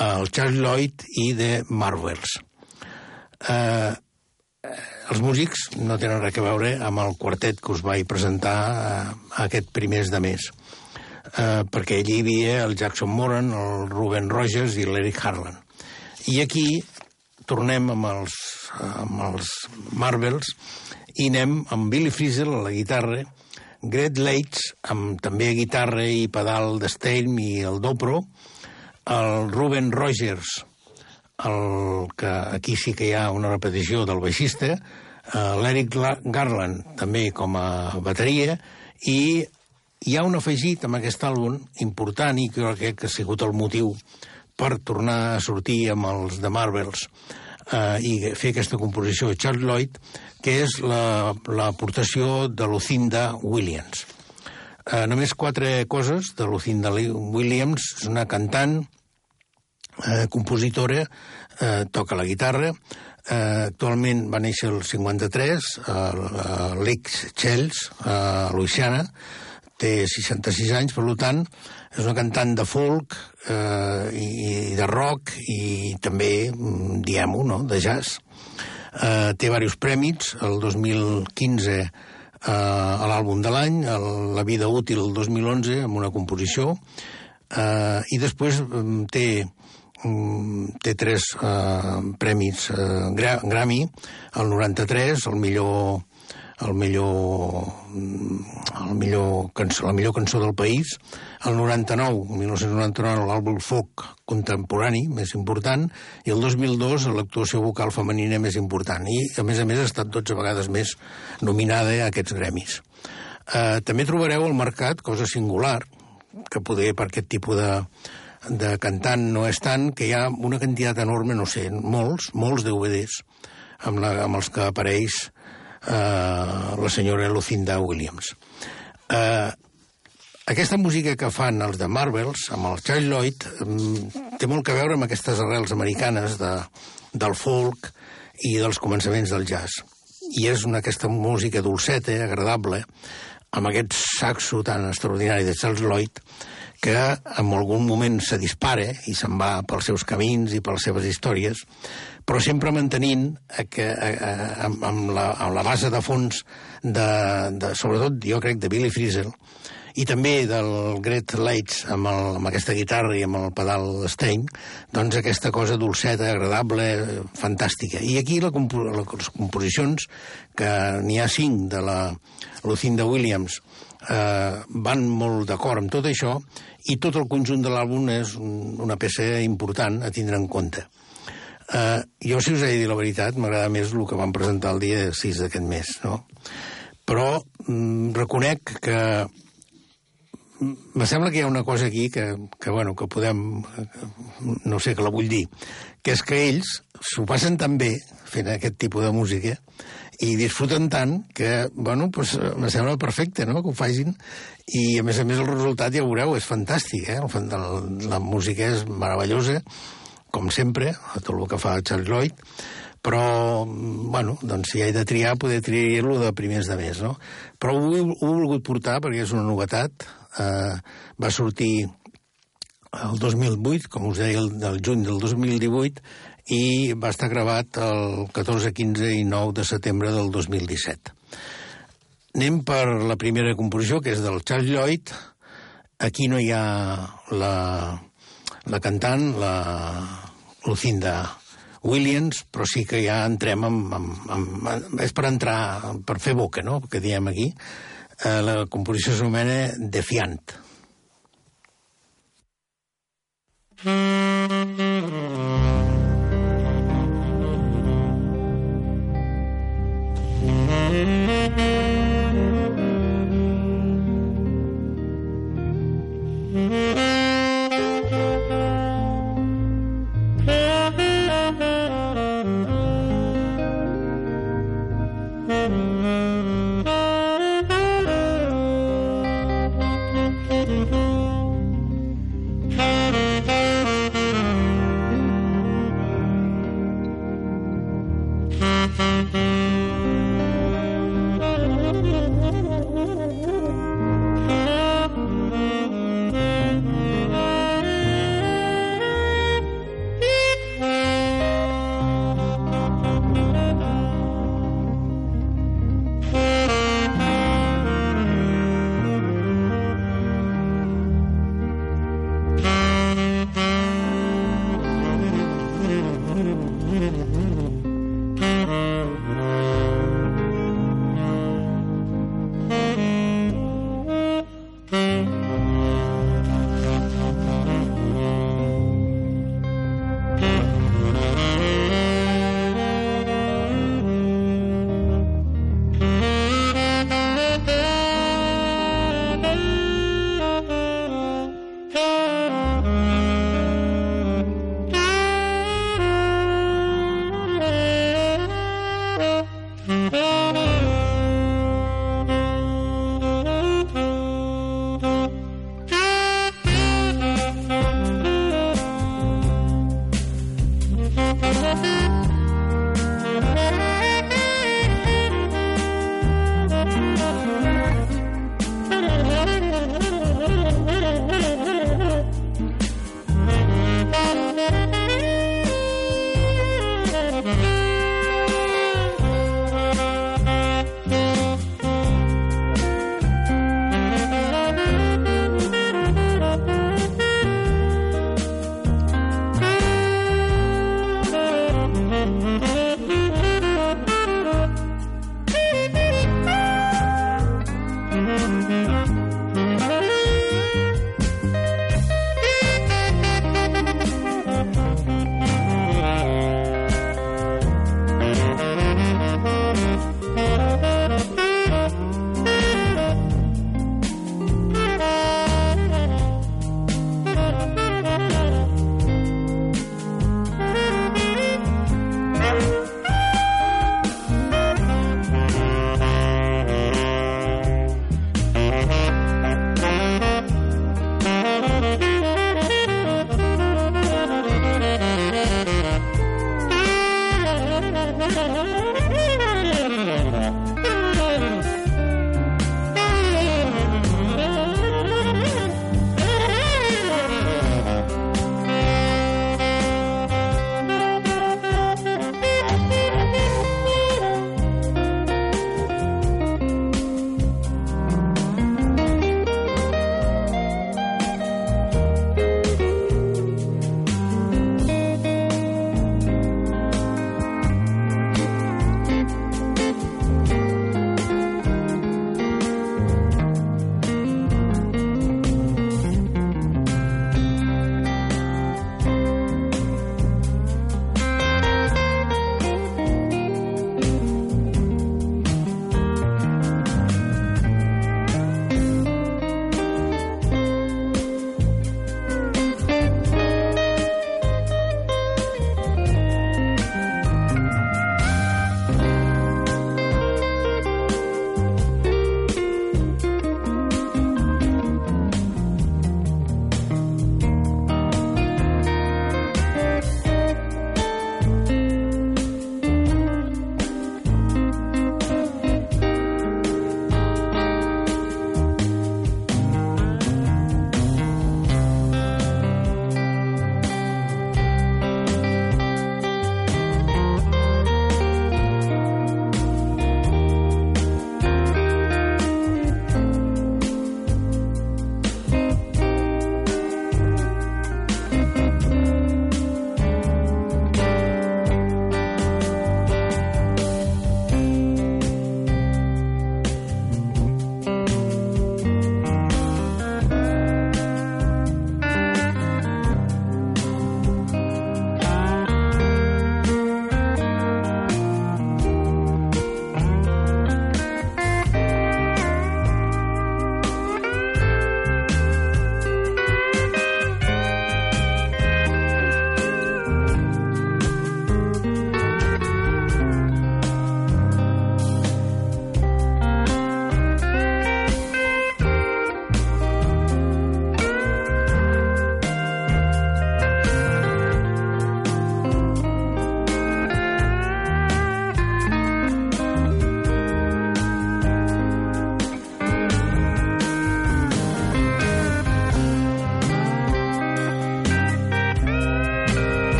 el Charles Lloyd i The Marvels. Eh, els músics no tenen res a veure amb el quartet que us vaig presentar eh, aquest primers de mes, eh, perquè allí hi havia el Jackson Moran, el Ruben Rogers i l'Eric Harlan. I aquí tornem amb els, amb els Marvels, i anem amb Billy Frizzle a la guitarra, Gret Leitz, amb també guitarra i pedal de Stein i el Dobro, el Ruben Rogers, el que aquí sí que hi ha una repetició del baixista, uh, l'Eric Garland, també com a bateria, i hi ha un afegit amb aquest àlbum important i crec que ha sigut el motiu per tornar a sortir amb els de Marvels uh, i fer aquesta composició de Charles Lloyd, que és l'aportació la, de Lucinda Williams. Eh, només quatre coses de Lucinda Williams. És una cantant, eh, compositora, eh, toca la guitarra, eh, actualment va néixer el 53 a, Lake Chells, a Louisiana, té 66 anys, per tant, és una cantant de folk eh, i de rock i també, mm, diem-ho, no?, de jazz eh, té diversos premis, el 2015 eh, a l'àlbum de l'any, la vida útil el 2011 amb una composició, eh, i després mm, té mm, té tres eh, premis eh, Grammy, el 93, el millor el millor, el millor cançó, la millor cançó del país, el 99, el 1999, l'àlbum Foc contemporani més important, i el 2002 l'actuació vocal femenina més important. I, a més a més, ha estat 12 vegades més nominada a aquests gremis. Eh, també trobareu al mercat, cosa singular, que poder per aquest tipus de, de cantant no és tant, que hi ha una quantitat enorme, no sé, molts, molts DVDs, amb, la, amb els que apareix eh, la senyora Lucinda Williams. Eh, aquesta música que fan els de Marvels, amb el Charles Lloyd, mm, té molt que veure amb aquestes arrels americanes de, del folk i dels començaments del jazz. I és una, aquesta música dolceta, agradable, amb aquest saxo tan extraordinari de Charles Lloyd, que en algun moment se dispara i se'n va pels seus camins i per les seves històries, però sempre mantenint que, a, a, amb, amb, la, amb la base de fons, de, de, sobretot, jo crec, de Billy Frizzle, i també del Gret Leitz amb, el, amb aquesta guitarra i amb el pedal Stein, doncs aquesta cosa dolceta, agradable, fantàstica. I aquí la, la, les composicions, que n'hi ha cinc de la Lucinda Williams, eh, van molt d'acord amb tot això, i tot el conjunt de l'àlbum és una peça important a tindre en compte. Uh, jo, si us he de dir la veritat, m'agrada més el que vam presentar el dia 6 d'aquest mes, no? Però mm, reconec que me sembla que hi ha una cosa aquí que, que, bueno, que podem... No sé, que la vull dir. Que és que ells s'ho passen tan bé fent aquest tipus de música i disfruten tant que, bueno, pues, me sembla perfecte, no?, que ho facin. I, a més a més, el resultat, ja ho veureu, és fantàstic, eh? El, el, la música és meravellosa, com sempre, tot el que fa Charles Lloyd, però, bueno, doncs si he de triar, poder triar-lo de primers de mes, no? Però ho, ho he volgut portar perquè és una novetat. Eh, va sortir el 2008, com us deia, el, el juny del 2018, i va estar gravat el 14, 15 i 9 de setembre del 2017. Anem per la primera composició, que és del Charles Lloyd. Aquí no hi ha la, la cantant, la Lucinda Williams, però sí que ja entrem amb... amb, amb, amb és per entrar, per fer boca, no?, que diem aquí. Eh, la composició s'anomena Defiant. Fiant. Mm-hmm. Hey.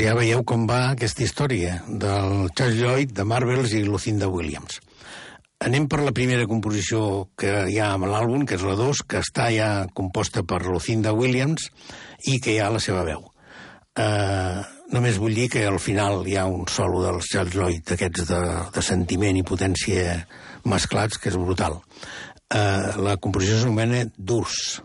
Doncs ja veieu com va aquesta història del Charles Lloyd, de Marvels i Lucinda Williams. Anem per la primera composició que hi ha amb l'àlbum, que és la 2, que està ja composta per Lucinda Williams i que hi ha la seva veu. Uh, només vull dir que al final hi ha un solo dels Charles Lloyd, d'aquests de, de sentiment i potència mesclats, que és brutal. Uh, la composició s'anomena Durs.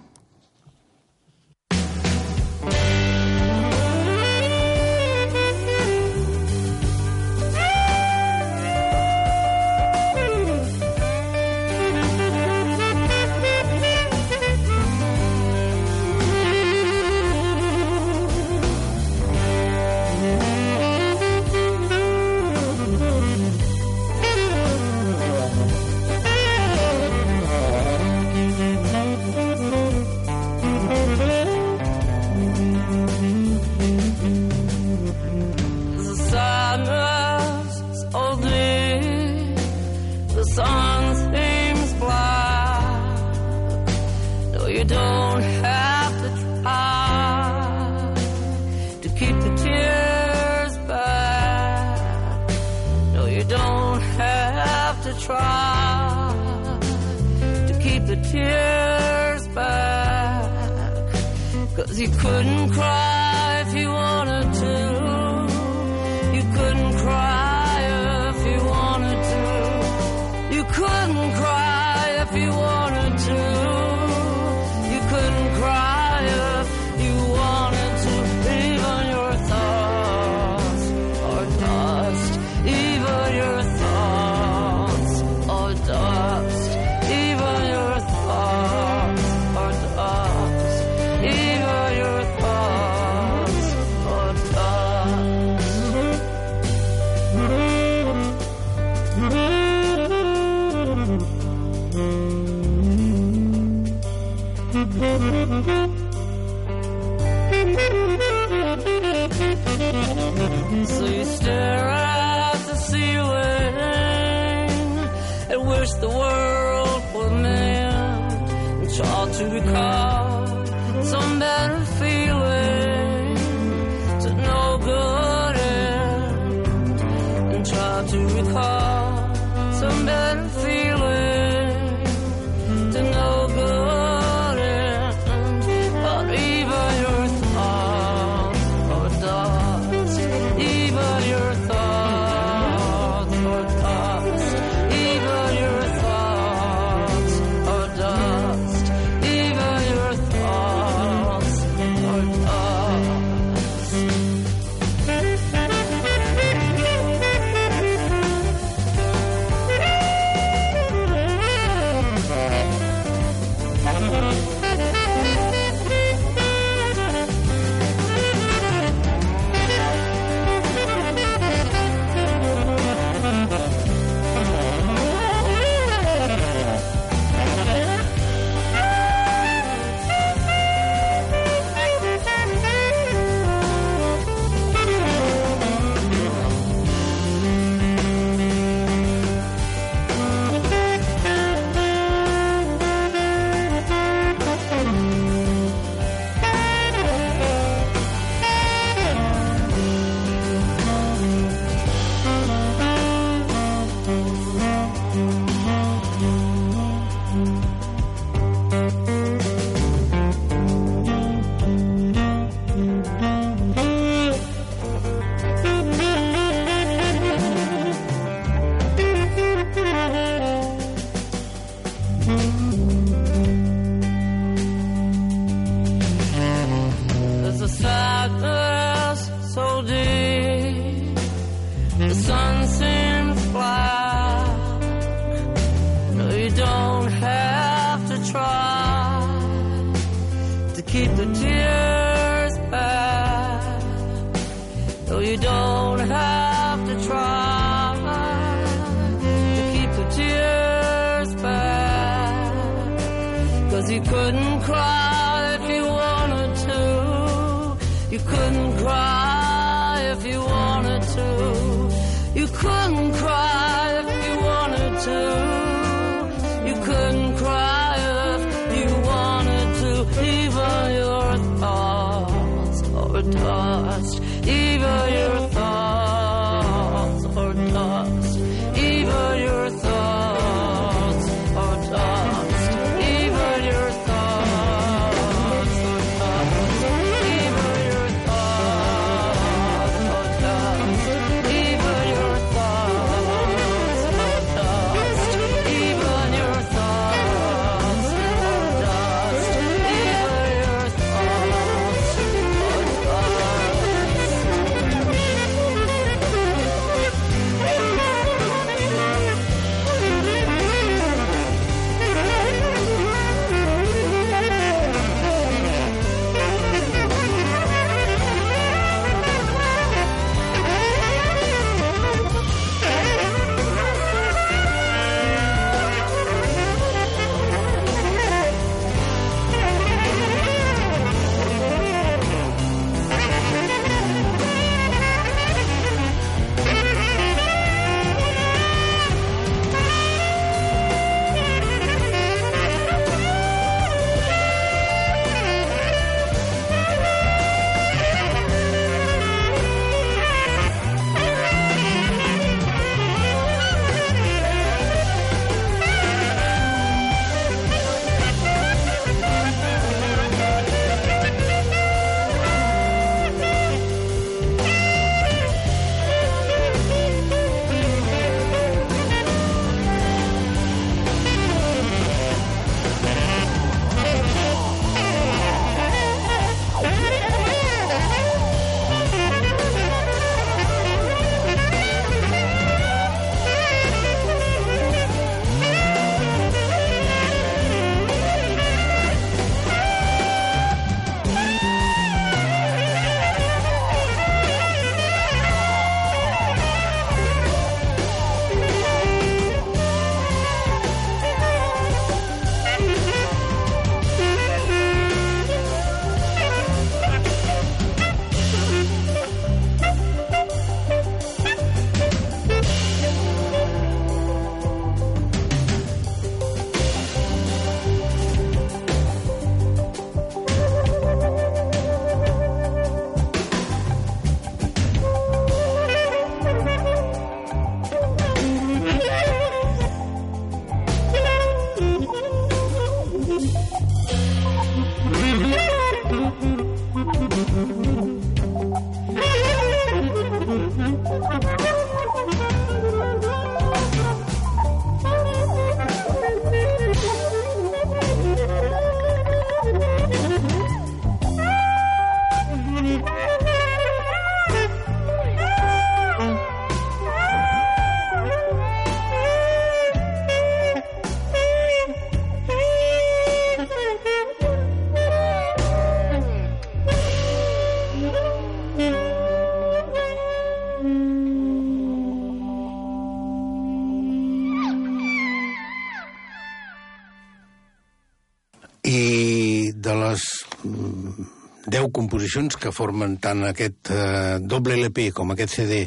Composicions que formen tant aquest eh, doble LP com aquest CD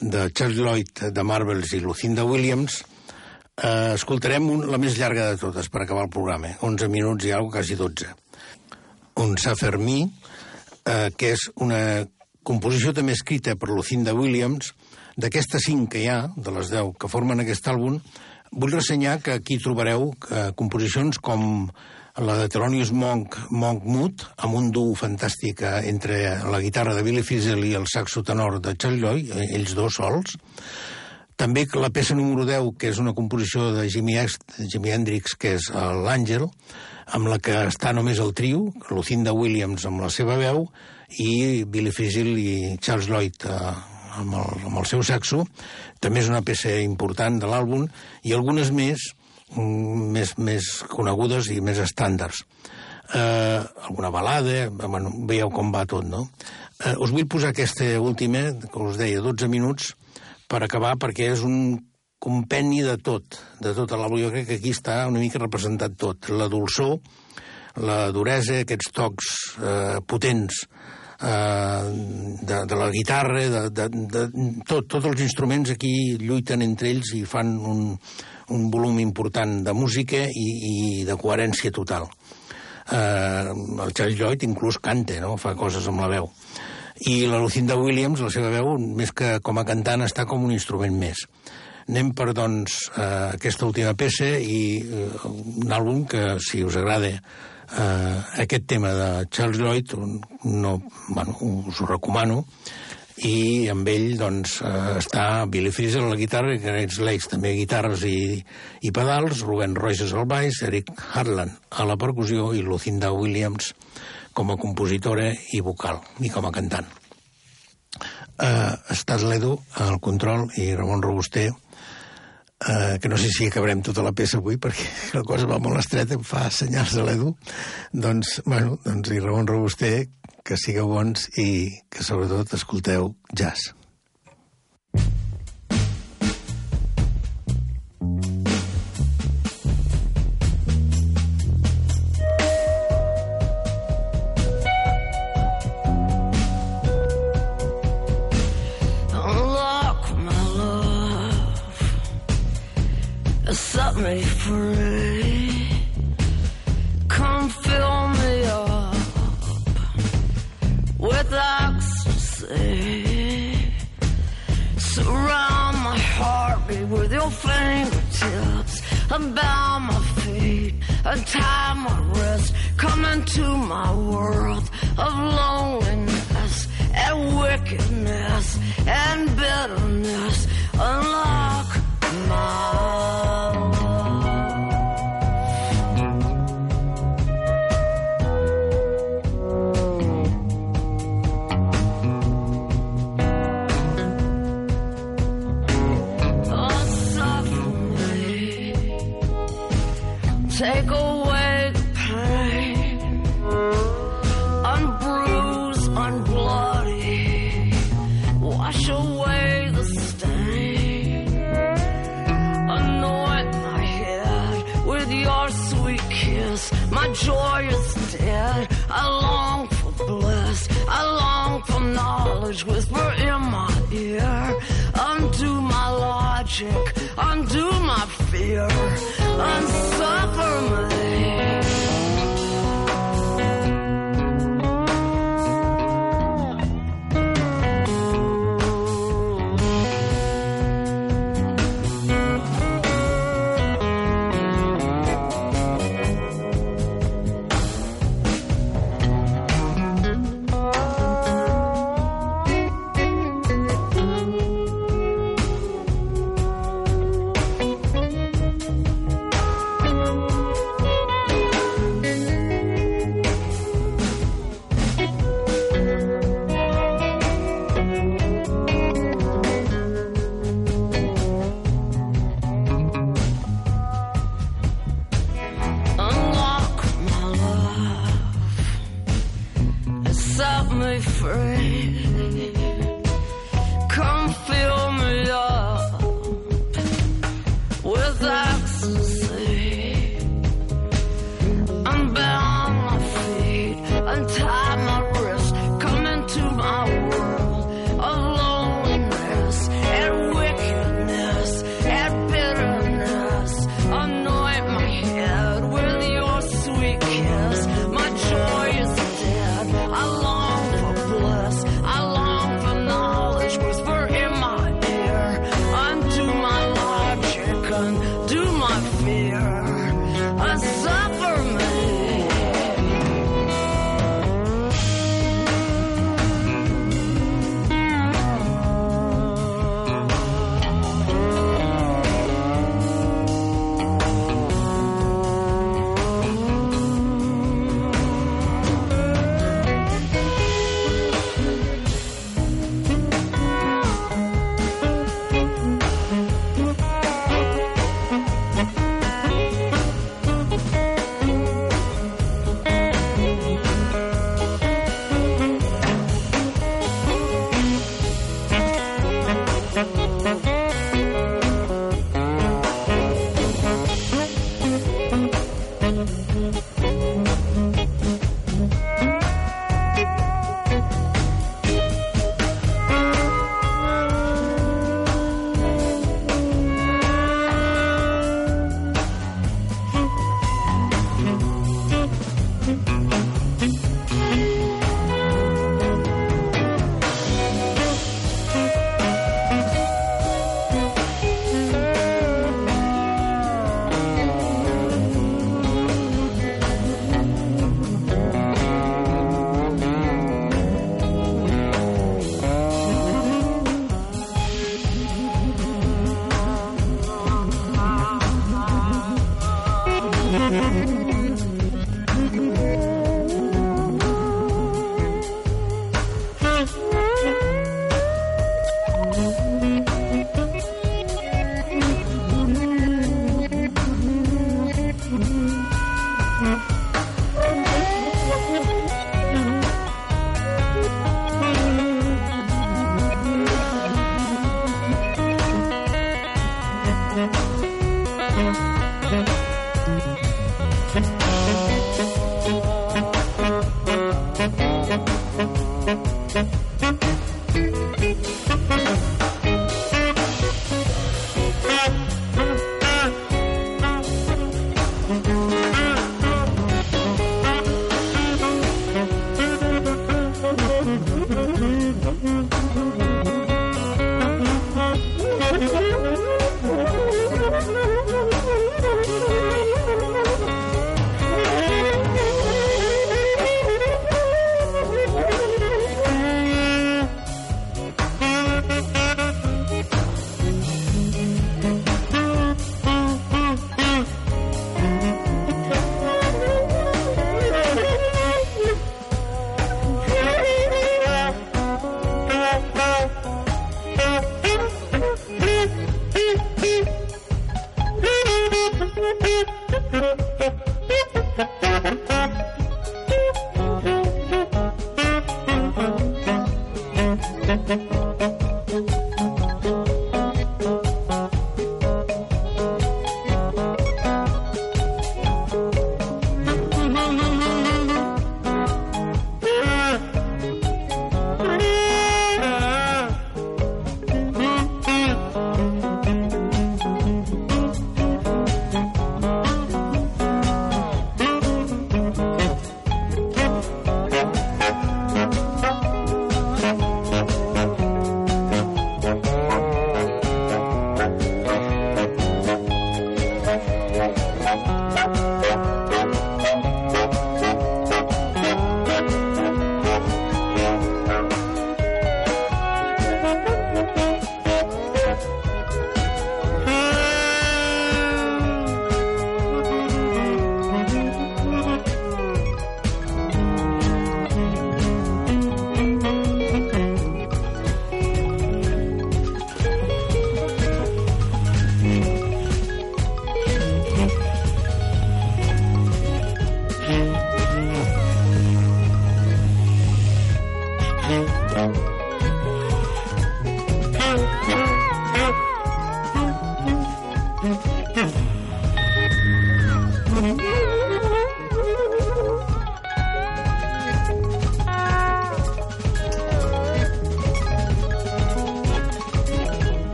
de Charles Lloyd, de Marvels i Lucinda Williams, eh, escoltarem un, la més llarga de totes per acabar el programa, 11 minuts i alguna quasi 12. Un Safer Me, eh, que és una composició també escrita per Lucinda Williams, d'aquestes cinc que hi ha, de les 10 que formen aquest àlbum, vull ressenyar que aquí trobareu eh, composicions com la de Thelonious Monk, Monk Mood, amb un duo fantàstic eh, entre la guitarra de Billy Fizzle i el saxo tenor de Charlie Lloyd, eh, ells dos sols. També la peça número 10, que és una composició de Jimi, Jimi Hendrix, que és eh, l'Àngel, amb la que està només el trio, Lucinda Williams amb la seva veu, i Billy Fizzle i Charles Lloyd eh, amb, el, amb el seu saxo. També és una peça important de l'àlbum, i algunes més, més, més conegudes i més estàndards. Eh, alguna balada, bueno, veieu com va tot, no? Eh, us vull posar aquesta última, que us deia, 12 minuts, per acabar, perquè és un compendi de tot, de tot l'àlbum. Jo crec que aquí està una mica representat tot. La dolçor, la duresa, aquests tocs eh, potents eh, de, de la guitarra, de, de, de tot, tots els instruments aquí lluiten entre ells i fan un, un volum important de música i, i de coherència total. Eh, el Charles Lloyd inclús canta, no? fa coses amb la veu. I la Lucinda Williams, la seva veu, més que com a cantant, està com un instrument més. Anem per, doncs, eh, aquesta última peça i eh, un àlbum que, si us agrada eh, aquest tema de Charles Lloyd, no, bueno, us ho recomano, i amb ell doncs, eh, està Billy Freezer a la guitarra, Greg Lakes també guitarres i, i pedals, Ruben Royces al baix, Eric Harlan a la percussió i Lucinda Williams com a compositora i vocal, i com a cantant. Eh, estàs l'Edu al control i Ramon Robuster, eh, que no sé si acabarem tota la peça avui perquè la cosa va molt estreta, em fa senyals de l'Edu, doncs, bueno, doncs i Ramon Robuster, que sigueu bons i que sobretot escolteu jazz. Unlock my love, set me ecstasy. Surround my heartbeat with your fingertips. Unbound my feet, untie my wrist. Come into my world of loneliness and wickedness and bitterness. Unlock my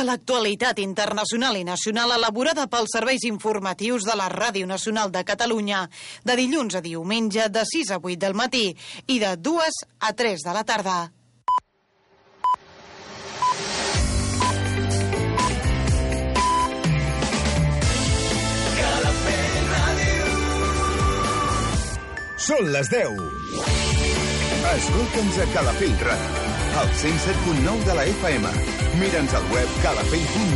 Tota l'actualitat internacional i nacional elaborada pels serveis informatius de la Ràdio Nacional de Catalunya de dilluns a diumenge de 6 a 8 del matí i de 2 a 3 de la tarda. Són les 10. Escolta'ns a Calafell Ràdio, al 107.9 de la FM. Mira'ns al web calafell.cat